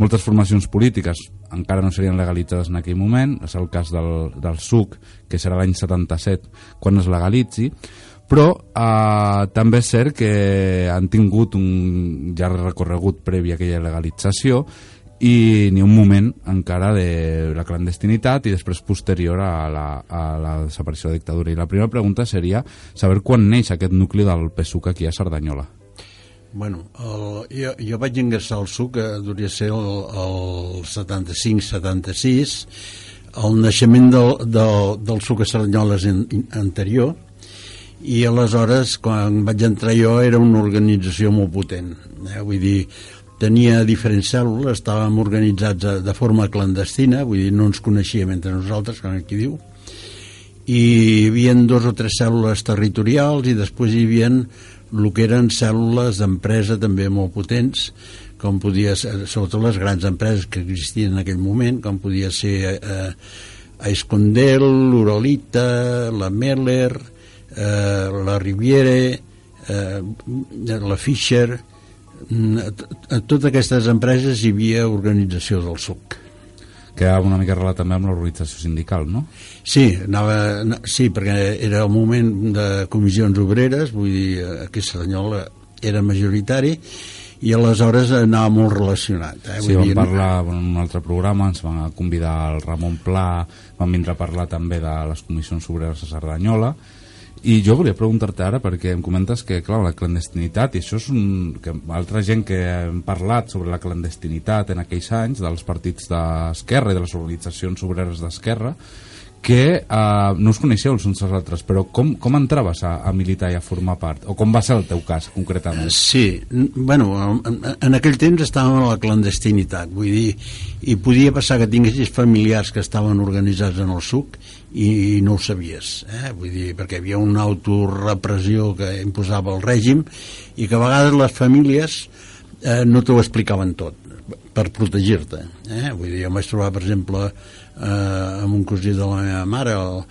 Moltes formacions polítiques encara no serien legalitzades en aquell moment, és el cas del, del SUC, que serà l'any 77 quan es legalitzi, però eh, també és cert que han tingut un llarg recorregut previ a aquella legalització i ni un moment encara de la clandestinitat i després posterior a la, a la desaparició de la dictadura. I la primera pregunta seria saber quan neix aquest nucli del PSUC aquí a Cerdanyola. Bueno, el, jo, jo vaig ingressar al SUC, que duria ser el, el 75-76, el naixement del, del, del SUC a Cerdanyola in, in, anterior, i aleshores, quan vaig entrar jo, era una organització molt potent. Eh? Vull dir, tenia diferents cèl·lules, estàvem organitzats de, de forma clandestina, vull dir, no ens coneixíem entre nosaltres, com aquí diu, i hi havia dos o tres cèl·lules territorials i després hi havia el que eren cèl·lules d'empresa també molt potents, com podia ser, sobretot les grans empreses que existien en aquell moment, com podia ser eh, Escondel, l'Urolita, la Meller, eh, la Riviere, eh, la Fischer, mm, a, a totes aquestes empreses hi havia organització del SUC que ha una mica relatat també amb l'organització sindical, no? Sí, anava, sí, perquè era el moment de comissions obreres, vull dir, aquí a Cerdanyola era majoritari, i aleshores anava molt relacionat. Eh? Sí, vam dir... parlar en un altre programa, ens van convidar el Ramon Pla, vam vindre a parlar també de les comissions obreres a Cerdanyola, i jo volia preguntar-te ara, perquè em comentes que, clar, la clandestinitat, i això és un... que altra gent que hem parlat sobre la clandestinitat en aquells anys, dels partits d'esquerra i de les organitzacions obreres d'esquerra, que eh, no us coneixeu els uns als altres, però com, com entraves a, a militar i a formar part? O com va ser el teu cas, concretament? Sí, bueno, en, en aquell temps estàvem a la clandestinitat, vull dir, i podia passar que tinguessis familiars que estaven organitzats en el SUC i no ho sabies, eh? vull dir, perquè hi havia una autorepressió que imposava el règim i que a vegades les famílies eh, no t'ho explicaven tot per protegir-te. Eh? Vull dir, jo vaig trobar, per exemple, eh, amb un cosí de la meva mare, el,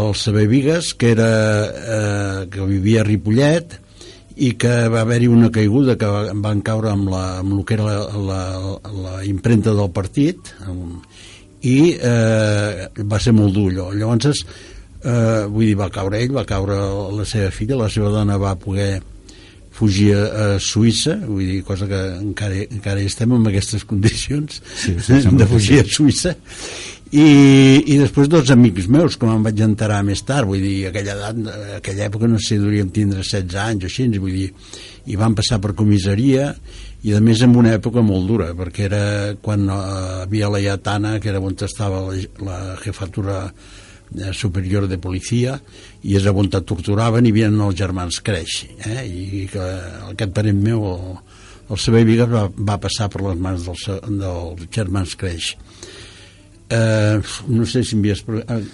el Saber Vigues, que, era, eh, que vivia a Ripollet, i que va haver-hi una caiguda que van caure amb, la, amb el que era la, la, la impremta del partit, amb, i eh, va ser molt dur allò. Llavors, eh, vull dir, va caure ell, va caure la seva filla, la seva dona va poder fugir a, a Suïssa, vull dir, cosa que encara, encara estem en aquestes condicions sí, sí, de fugir a Suïssa i, i després dos amics meus que me'n vaig enterar més tard vull dir, aquella edat, aquella època no sé, duríem tindre 16 anys o així vull dir, i van passar per comissaria i a més en una època molt dura perquè era quan uh, havia la Iatana que era on estava la, la jefatura eh, superior de policia i és on torturaven i havien els germans Creix eh? i que aquest parent meu el, el Saber Vigues va, va passar per les mans dels, dels germans Creix Uh, no sé si envies...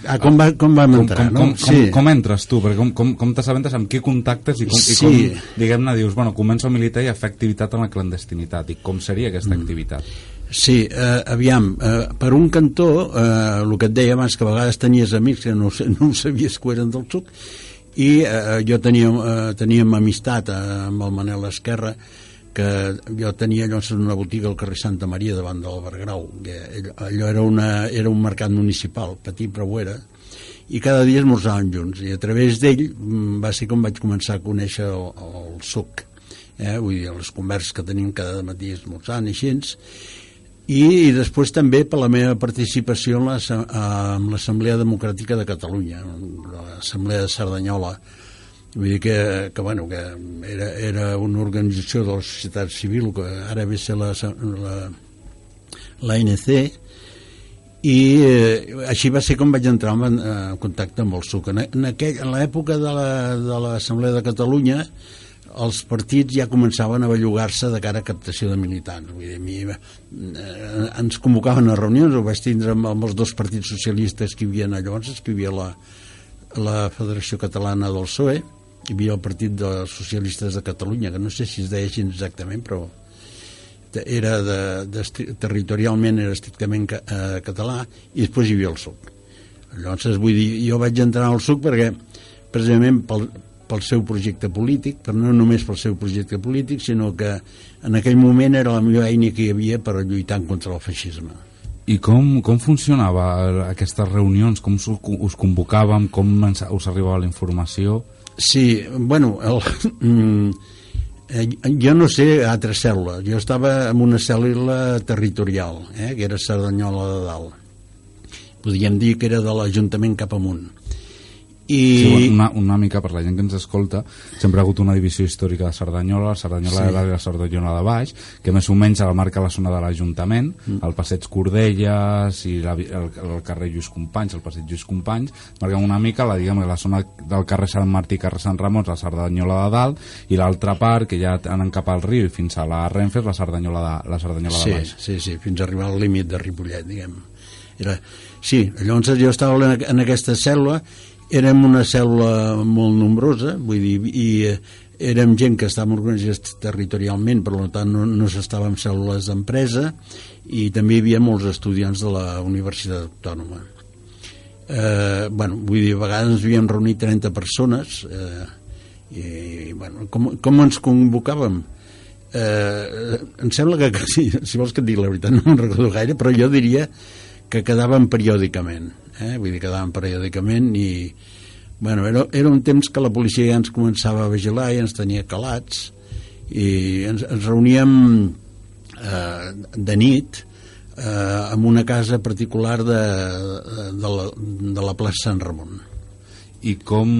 Ah, com, va, com vam entrar, com, com, no? Com, sí. com, com entres tu? Perquè com, com, com t'assabentes amb qui contactes i com, sí. i com diguem-ne, dius, bueno, començo a militar i a fer activitat en la clandestinitat i com seria aquesta mm. activitat? Sí, eh, aviam, eh, per un cantó, eh, el que et deia abans, que a vegades tenies amics que no, no sabies que eren del suc, i eh, jo tenia, eh, teníem amistat eh, amb el Manel Esquerra, que jo tenia llavors una botiga al carrer Santa Maria davant del Bergrau que allò era, una, era un mercat municipal petit però ho era i cada dia esmorzàvem junts i a través d'ell mm, va ser com vaig començar a conèixer el, el suc eh? vull dir, les converses que tenim cada matí esmorzant i així i, i després també per la meva participació en l'Assemblea Democràtica de Catalunya l'Assemblea de Cerdanyola vull dir que, que, bueno, que era, era una organització de la societat civil que ara ve ser la, la, l'ANC i eh, així va ser com vaig entrar en, en contacte amb el SUC en, en, aquell, en l'època de l'Assemblea la, de, de Catalunya els partits ja començaven a bellugar-se de cara a captació de militants. Vull dir, mi, eh, ens convocaven a reunions, ho vaig tindre amb, amb els dos partits socialistes que hi havia llavors, que hi havia la, la Federació Catalana del PSOE, hi havia el Partit dels Socialistes de Catalunya, que no sé si es deia així exactament, però era de, de, territorialment era estrictament ca, eh, català, i després hi havia el SUC. Llavors, vull dir, jo vaig entrar al SUC perquè, precisament pel, pel seu projecte polític, però no només pel seu projecte polític, sinó que en aquell moment era la millor eina que hi havia per lluitar contra el feixisme. I com, com funcionava aquestes reunions? Com us, us convocàvem? Com us arribava la informació? Sí, bueno, el, mm, eh, jo no sé altres cèl·lules. Jo estava en una cèl·lula territorial, eh, que era Cerdanyola de Dalt. Podríem dir que era de l'Ajuntament cap amunt. I... Sí, una, una mica per la gent que ens escolta sempre ha hagut una divisió històrica de Cerdanyola la Cerdanyola sí. de la Cerdanyola de baix que més o menys la marca la zona de l'Ajuntament mm. el passeig Cordelles i la, el, el carrer Lluís Companys el passeig Lluís Companys marquen una mica la, diguem, la zona del carrer Sant Martí carrer Sant Ramon la Cerdanyola de dalt i l'altra part que ja anen cap al riu i fins a la Renfe la Cerdanyola de, la Cerdanyola sí, de baix sí, sí, fins a arribar al límit de Ripollet diguem era... Sí, llavors jo estava en, en aquesta cèl·lula érem una cèl·lula molt nombrosa, vull dir, i eh, érem gent que estàvem organitzats territorialment, per tant no, no s'estava en cèl·lules d'empresa i també hi havia molts estudiants de la Universitat Autònoma. Eh, bueno, vull dir, a vegades ens havíem reunit 30 persones eh, i, bueno, com, com ens convocàvem? Eh, em sembla que si, si vols que et digui la veritat no me'n recordo gaire, però jo diria que quedaven periòdicament eh? vull dir, quedàvem periòdicament i bueno, era, era un temps que la policia ja ens començava a vigilar i ens tenia calats i ens, ens reuníem eh, de nit eh, en una casa particular de, de, la, de la plaça Sant Ramon i com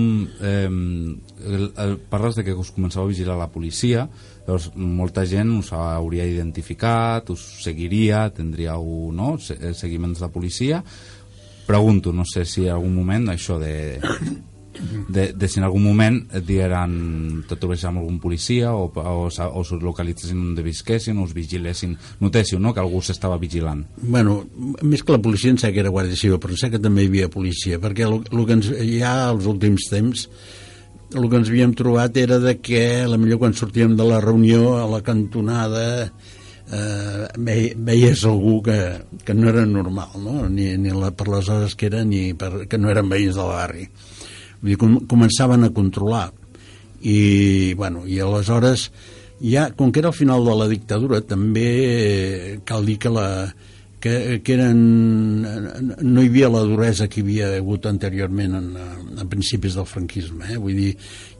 eh, el, el, parles de que us començava a vigilar la policia llavors molta gent us hauria identificat us seguiria, tindríeu no, seguiments de policia pregunto, no sé si en algun moment això de, de, de si en algun moment et digueran te trobessis amb algun policia o, o, o us localitzessin on visquessin o us vigilessin, notéssiu no, que algú s'estava vigilant. Bueno, més que la policia sé que era Guàrdia Civil però sé que també hi havia policia perquè el, el que ens, ja als últims temps el que ens havíem trobat era de que la millor quan sortíem de la reunió a la cantonada eh, veies algú que, que no era normal no? ni, ni la, per les hores que era ni per, que no eren veïns del barri Vull dir, com, començaven a controlar i, bueno, i aleshores ja, com que era al final de la dictadura també cal dir que la que, que eren, no hi havia la duresa que hi havia hagut anteriorment en, a principis del franquisme eh? vull dir,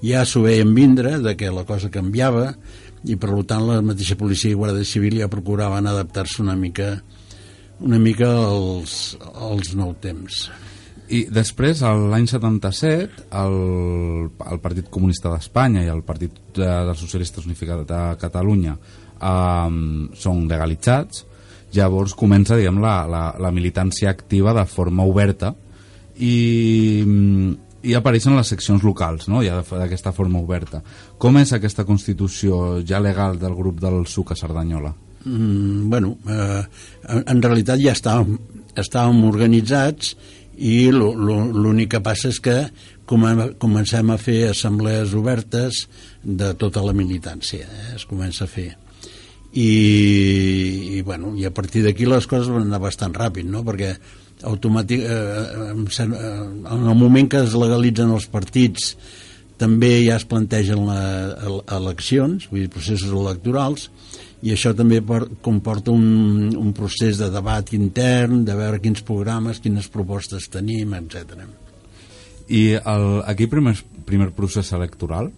ja s'ho veien vindre de que la cosa canviava i per tant la mateixa policia i guàrdia civil ja procuraven adaptar-se una mica una mica als, als nou temps. I després, l'any 77, el, el Partit Comunista d'Espanya i el Partit de, dels Socialistes Unificats de Catalunya eh, són legalitzats, llavors comença diguem, la, la, la militància activa de forma oberta i, i apareixen les seccions locals, no? ja d'aquesta forma oberta. Com és aquesta constitució ja legal del grup del SUC a Cerdanyola? Mm, bueno, eh, en, realitat ja estàvem, estàvem organitzats i l'únic que passa és que comencem a fer assemblees obertes de tota la militància, eh? es comença a fer. I, i, bueno, i a partir d'aquí les coses van anar bastant ràpid, no? perquè automàtic, eh, eh, en el moment que es legalitzen els partits també ja es plantegen la, eleccions, vull dir, processos electorals, i això també comporta un, un procés de debat intern, de veure quins programes, quines propostes tenim, etc. I el, aquí primer, primer procés electoral,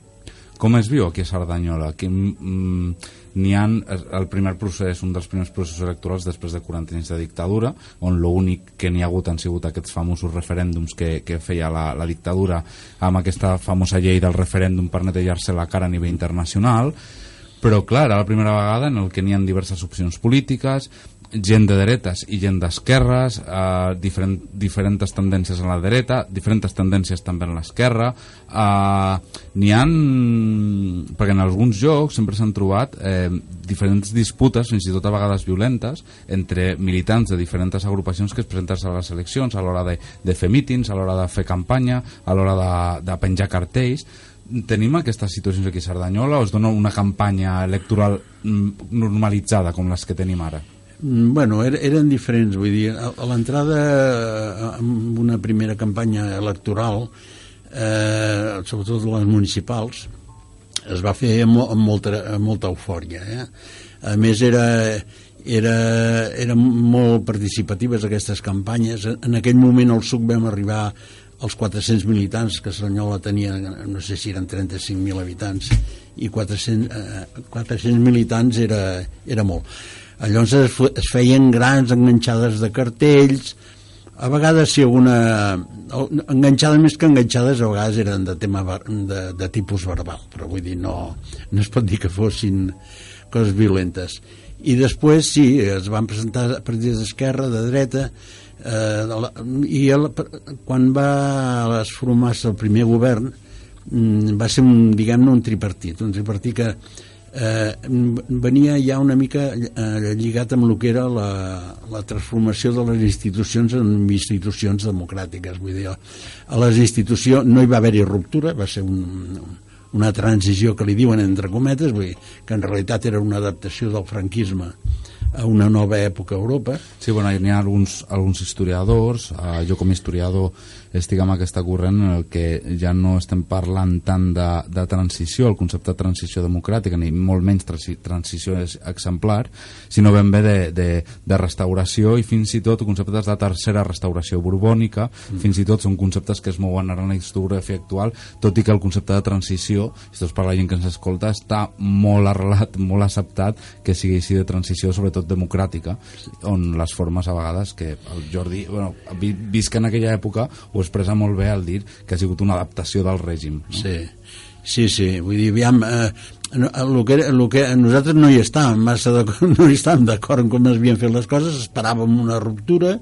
com es viu aquí a Cerdanyola? Aquí, mm, n'hi ha el primer procés, un dels primers processos electorals després de 40 anys de dictadura, on l'únic que n'hi ha hagut han sigut aquests famosos referèndums que, que feia la, la dictadura amb aquesta famosa llei del referèndum per netejar-se la cara a nivell internacional, però clar, era la primera vegada en el que n'hi ha diverses opcions polítiques, gent de dretes i gent d'esquerres, eh, diferent, diferents tendències en la dreta, diferents tendències també en l'esquerra. Eh, N'hi han... perquè en alguns jocs sempre s'han trobat eh, diferents disputes, fins i tot a vegades violentes, entre militants de diferents agrupacions que es presenten a les eleccions a l'hora de, de fer mítings, a l'hora de fer campanya, a l'hora de, de penjar cartells tenim aquestes situacions aquí a Cerdanyola o es dona una campanya electoral mm, normalitzada com les que tenim ara? Mm, bueno, er, eren diferents, vull dir, a, a l'entrada amb una primera campanya electoral, eh, sobretot les municipals, es va fer amb, amb, molta, amb molta eufòria. Eh? A més, era, era, eren molt participatives aquestes campanyes. En aquell moment al SUC vam arribar als 400 militants que Cerdanyola tenia, no sé si eren 35.000 habitants, i 400, eh, 400 militants era, era molt Llavors es, es feien grans enganxades de cartells, a vegades si alguna enganxades més que enganxades a vegades eren de tema de, de tipus verbal però vull dir no, no es pot dir que fossin coses violentes. I després sí, es van presentar partits d'esquerra, de dreta eh, i el, quan va formar-se el primer govern mm, va ser un, diguem-ne un tripartit un tripartit que eh, venia ja una mica eh, lligat amb el que era la, la transformació de les institucions en institucions democràtiques vull dir, a les institucions no hi va haver-hi ruptura va ser un, una transició que li diuen entre cometes vull dir, que en realitat era una adaptació del franquisme a una nova època a Europa. Sí, bueno, hi ha alguns, alguns historiadors, eh, jo com a historiador estic amb aquesta corrent en el que ja no estem parlant tant de, de transició, el concepte de transició democràtica, ni molt menys transició exemplar, sinó ben bé de, de, de restauració i fins i tot conceptes de tercera restauració borbònica, mm. fins i tot són conceptes que es mouen ara en la historiografia actual, tot i que el concepte de transició, si tot per la gent que ens escolta, està molt arrelat, molt acceptat que sigui així de transició, sobretot democràtica, on les formes a vegades que el Jordi, bueno, visc en aquella època, ho expressa molt bé al dir que ha sigut una adaptació del règim. No? Sí, sí, sí, vull dir, aviam, eh, el que, el que nosaltres no hi estàvem massa no hi estàvem d'acord en com es havien fet les coses, esperàvem una ruptura,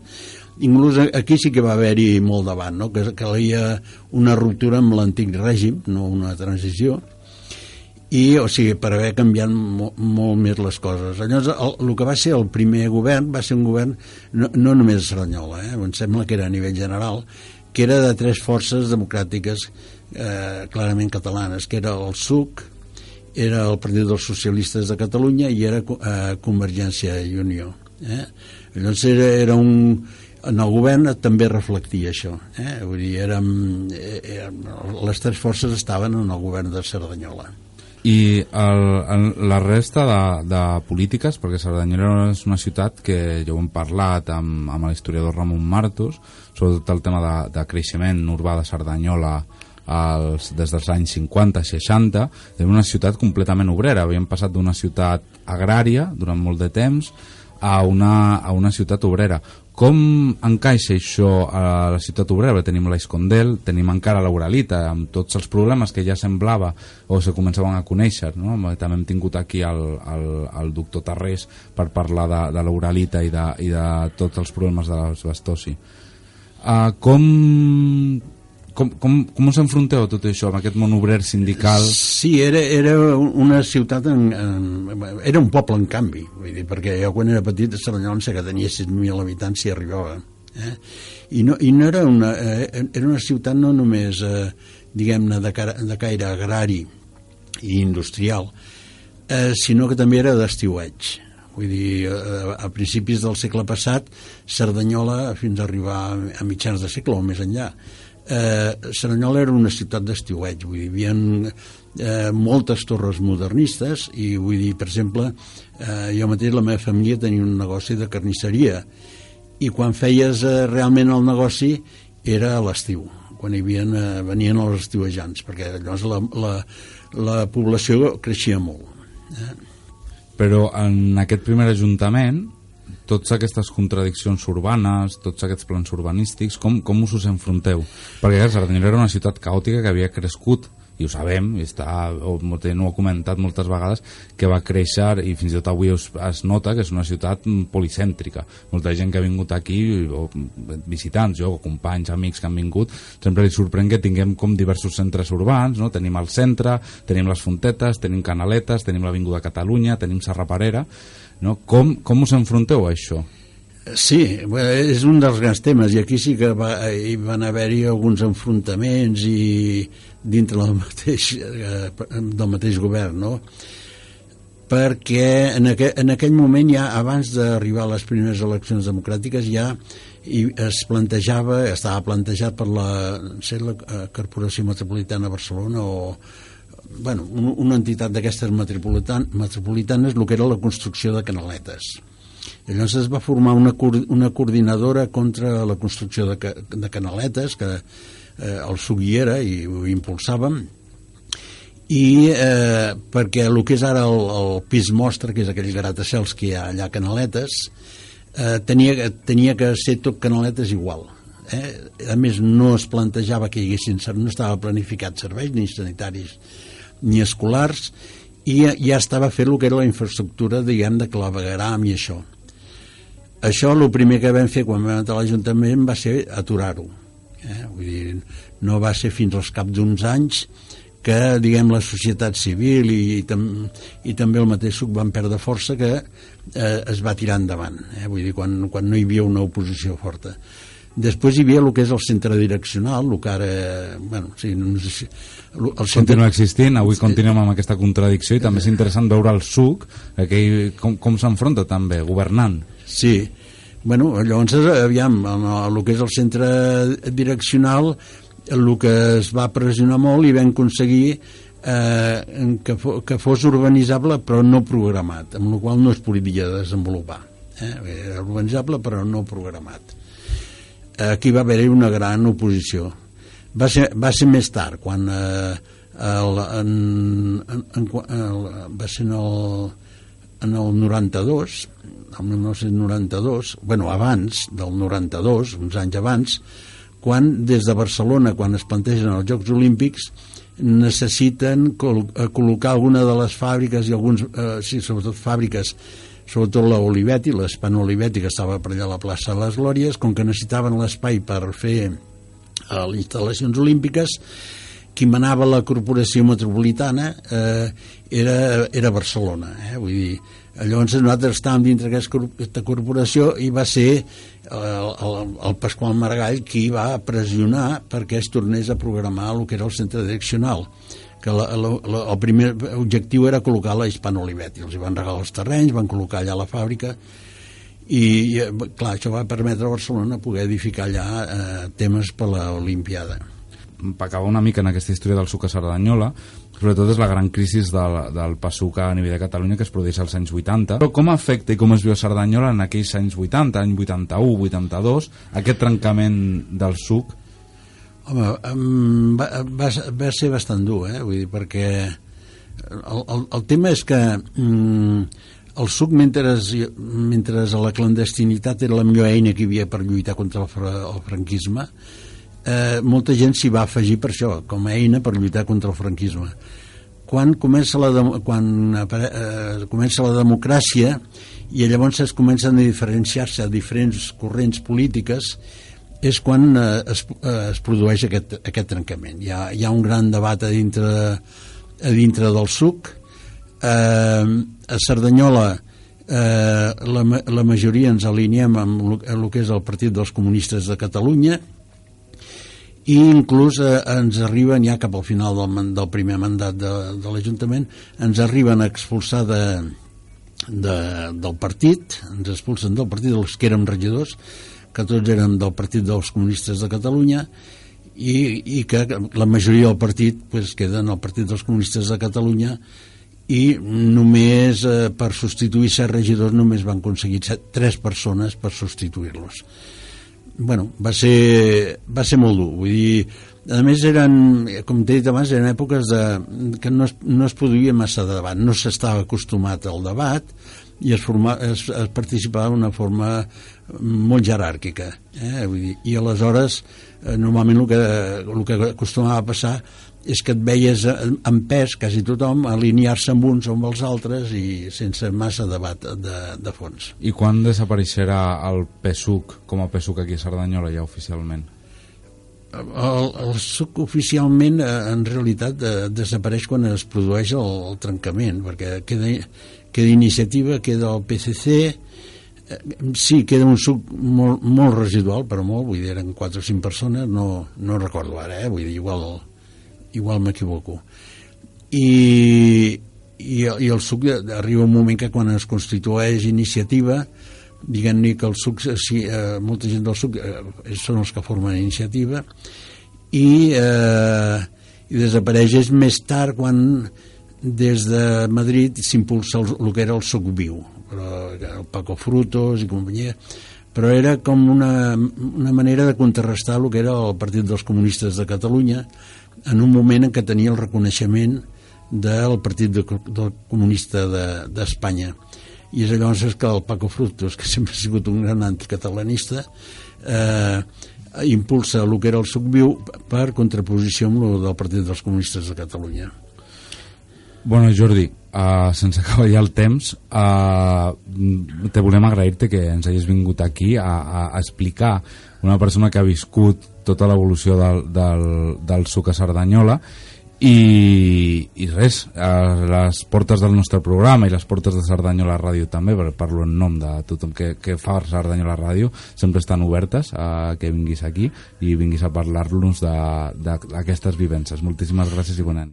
inclús aquí sí que va haver-hi molt davant, no? que calia una ruptura amb l'antic règim, no una transició, i, o sigui, per haver canviat mo, molt més les coses. Llavors, el, el que va ser el primer govern va ser un govern no, no només a Cerdanyola, eh? em sembla que era a nivell general, que era de tres forces democràtiques eh, clarament catalanes, que era el SUC, era el Partit dels Socialistes de Catalunya i era eh, Convergència i Unió. Eh? Llavors era, era un... En el govern també reflectia això. Eh? Vull dir, érem, eh, érem, les tres forces estaven en el govern de Cerdanyola i el, el, la resta de, de polítiques, perquè Cerdanyola és una ciutat que ja ho hem parlat amb, amb l'historiador Ramon Martos, sobretot el tema de, de creixement urbà de Cerdanyola als, des dels anys 50-60, era una ciutat completament obrera. Havíem passat d'una ciutat agrària durant molt de temps a una, a una ciutat obrera. Com encaixa això a la ciutat obrera? Tenim l'Escondel, tenim encara l'Uralita, amb tots els problemes que ja semblava o se començaven a conèixer. No? També hem tingut aquí el, el, el doctor Tarrés per parlar de, de l'Uralita i, de, i de tots els problemes de l'asbestosi. Uh, com, com, com, com us enfronteu a tot això, amb aquest món obrer sindical? Sí, era, era una ciutat, en, en, era un poble en canvi, vull dir, perquè jo quan era petit a sé que tenia 6.000 habitants i arribava. Eh? I, no, I no era una, eh, era una ciutat no només, eh, diguem-ne, de, de caire agrari i industrial, eh, sinó que també era d'estiueig. Vull dir, a, a principis del segle passat, Cerdanyola, fins a arribar a mitjans de segle o més enllà, eh, Cerdanyola era una ciutat d'estiueig, vull dir, hi havia eh, moltes torres modernistes i vull dir, per exemple, eh, jo mateix la meva família tenia un negoci de carnisseria i quan feies eh, realment el negoci era a l'estiu, quan hi havia, eh, venien els estiuejants, perquè llavors la, la, la població creixia molt. Eh? Però en aquest primer ajuntament tots aquestes contradiccions urbanes, tots aquests plans urbanístics, com, com us us enfronteu? Perquè Cerdanyola era una ciutat caòtica que havia crescut i ho sabem, i està, o, no ho ha comentat moltes vegades, que va créixer i fins i tot avui es, es nota que és una ciutat policèntrica. Molta gent que ha vingut aquí, o visitants, jo, o companys, amics que han vingut, sempre li sorprèn que tinguem com diversos centres urbans, no? tenim el centre, tenim les Fontetes, tenim Canaletes, tenim l'Avinguda Catalunya, tenim Serra Parera, no? Com, com us enfronteu a això? Sí, és un dels grans temes i aquí sí que va, hi van haver-hi alguns enfrontaments i dintre del mateix, eh, del mateix govern, no? perquè en, aqu en aquell moment ja abans d'arribar a les primeres eleccions democràtiques ja i es plantejava, estava plantejat per la, sé, la eh, Corporació Metropolitana de Barcelona o bueno, una entitat d'aquestes metropolitan metropolitanes el que era la construcció de canaletes llavors es va formar una, una coordinadora contra la construcció de, de canaletes que eh, el Suguiera i ho impulsàvem i eh, perquè el que és ara el, el pis mostra que és aquell gratacels que hi ha allà a Canaletes eh, tenia, tenia que ser tot canaletes igual eh? a més no es plantejava que hi haguessin no estava planificat serveis ni sanitaris ni escolars i ja, estava fet el que era la infraestructura diguem de clavegaram i això això el primer que vam fer quan vam entrar a l'Ajuntament va ser aturar-ho eh? vull dir, no va ser fins als cap d'uns anys que diguem la societat civil i, i, tam, i també el mateix suc van perdre força que eh, es va tirar endavant eh? vull dir, quan, quan no hi havia una oposició forta Després hi havia el que és el centre direccional, el que ara... Bueno, sí, no sé si, el centre... Continua existint, avui continuem amb aquesta contradicció i també és interessant veure el SUC, aquell, com, com s'enfronta també, governant. Sí, bueno, llavors, aviam, el que és el centre direccional, el que es va pressionar molt i vam aconseguir eh, que, fo, que fos urbanitzable però no programat, amb la qual no es podia desenvolupar. Eh? Era urbanitzable però no programat aquí va haver-hi una gran oposició. Va ser, va ser més tard, quan eh, el, en, en, en, el, va ser en el, en el 92, el 1992, bueno, abans del 92, uns anys abans, quan des de Barcelona, quan es plantegen els Jocs Olímpics, necessiten col col·locar alguna de les fàbriques i alguns, eh, sí, sobretot fàbriques sobretot la Olivetti, l'Espan Olivetti que estava per allà a la plaça de les Glòries, com que necessitaven l'espai per fer eh, les instal·lacions olímpiques, qui manava la corporació metropolitana eh, era, era Barcelona. Eh? Vull dir, llavors nosaltres estàvem dintre d'aquesta corporació i va ser el, el, el Pasqual Maragall qui va pressionar perquè es tornés a programar el que era el centre direccional que la, la, la, el primer objectiu era col·locar la Hispano Olivetti. Els hi van regalar els terrenys, van col·locar allà la fàbrica i, i clar, això va permetre a Barcelona poder edificar allà eh, temes per l'Olimpiada. Acaba una mica en aquesta història del suc a Cerdanyola, sobretot és la gran crisi del, del PASUC a nivell de Catalunya que es produeix als anys 80. Però com afecta i com es viu a Cerdanyola en aquells anys 80, any 81, 82, aquest trencament del suc Home, va, va, va ser bastant dur, eh? Vull dir, perquè el, el, el tema és que mm, el suc, mentre, mentre la clandestinitat era la millor eina que hi havia per lluitar contra el, el franquisme, eh, molta gent s'hi va afegir per això, com a eina per lluitar contra el franquisme. Quan comença la, quan, eh, comença la democràcia i llavors es comencen a diferenciar-se diferents corrents polítiques és quan eh, es, eh, es produeix aquest, aquest trencament. Hi ha, hi ha un gran debat a dintre, a dintre del SUC. Eh, a Cerdanyola eh, la, la majoria ens aliniem amb el, que és el Partit dels Comunistes de Catalunya i inclús eh, ens arriben ja cap al final del, del primer mandat de, de l'Ajuntament ens arriben a expulsar de, de, del partit ens expulsen del partit els que érem regidors que tots érem del Partit dels Comunistes de Catalunya i, i que la majoria del partit pues, queda en el Partit dels Comunistes de Catalunya i només eh, per substituir set regidors només van aconseguir set, tres persones per substituir-los. Bueno, va ser, va ser molt dur vull dir, a més eren com t'he dit abans, eren èpoques de, que no es, no es produïa massa de debat no s'estava acostumat al debat i es, forma, es, es participava d'una forma molt jeràrquica eh? Vull dir, i aleshores eh, normalment el que, el que acostumava a passar és que et veies en pes quasi tothom alinear-se amb uns o amb els altres i sense massa debat de, de fons. I quan desapareixerà el PSUC com a PSUC aquí a Cerdanyola ja oficialment? El, el SUC oficialment eh, en realitat eh, desapareix quan es produeix el, el trencament perquè queda, queda iniciativa, queda el PCC Eh, sí, queda un suc molt, molt residual, però molt, vull dir, eren 4 o 5 persones, no, no recordo ara, eh? vull dir, igual, igual m'equivoco. I, i, i el suc arriba un moment que quan es constitueix iniciativa, diguem-ne que el suc, sí, eh, molta gent del suc eh, són els que formen iniciativa, i, eh, i desapareix és més tard quan des de Madrid s'impulsa el, el que era el suc viu, però el Paco Frutos i companyia però era com una, una manera de contrarrestar el que era el Partit dels Comunistes de Catalunya en un moment en què tenia el reconeixement del Partit de, del Comunista d'Espanya de, i és llavors que el Paco Fructos, que sempre ha sigut un gran anticatalanista, eh, impulsa el que era el suc viu per contraposició amb el del Partit dels Comunistes de Catalunya. Bueno, Jordi, uh, sense acabar ja el temps, uh, te volem agrair-te que ens hagis vingut aquí a, a, explicar una persona que ha viscut tota l'evolució del, del, del suc a Cerdanyola i, i res, a les portes del nostre programa i les portes de Cerdanyola Ràdio també, per parlo en nom de tothom que, que fa Cerdanyola Ràdio, sempre estan obertes a que vinguis aquí i vinguis a parlar-nos d'aquestes vivències. Moltíssimes gràcies i bon any.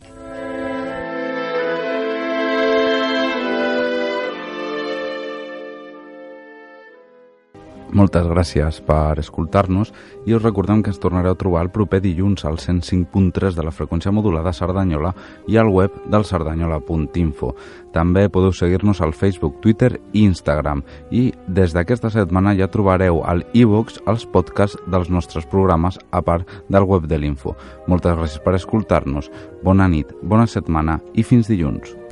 Moltes gràcies per escoltar-nos i us recordem que ens tornareu a trobar el proper dilluns al 105.3 de la freqüència modulada Cerdanyola i al web del cerdanyola.info. També podeu seguir-nos al Facebook, Twitter i Instagram i des d'aquesta setmana ja trobareu al e-box els podcasts dels nostres programes a part del web de l'Info. Moltes gràcies per escoltar-nos, bona nit, bona setmana i fins dilluns.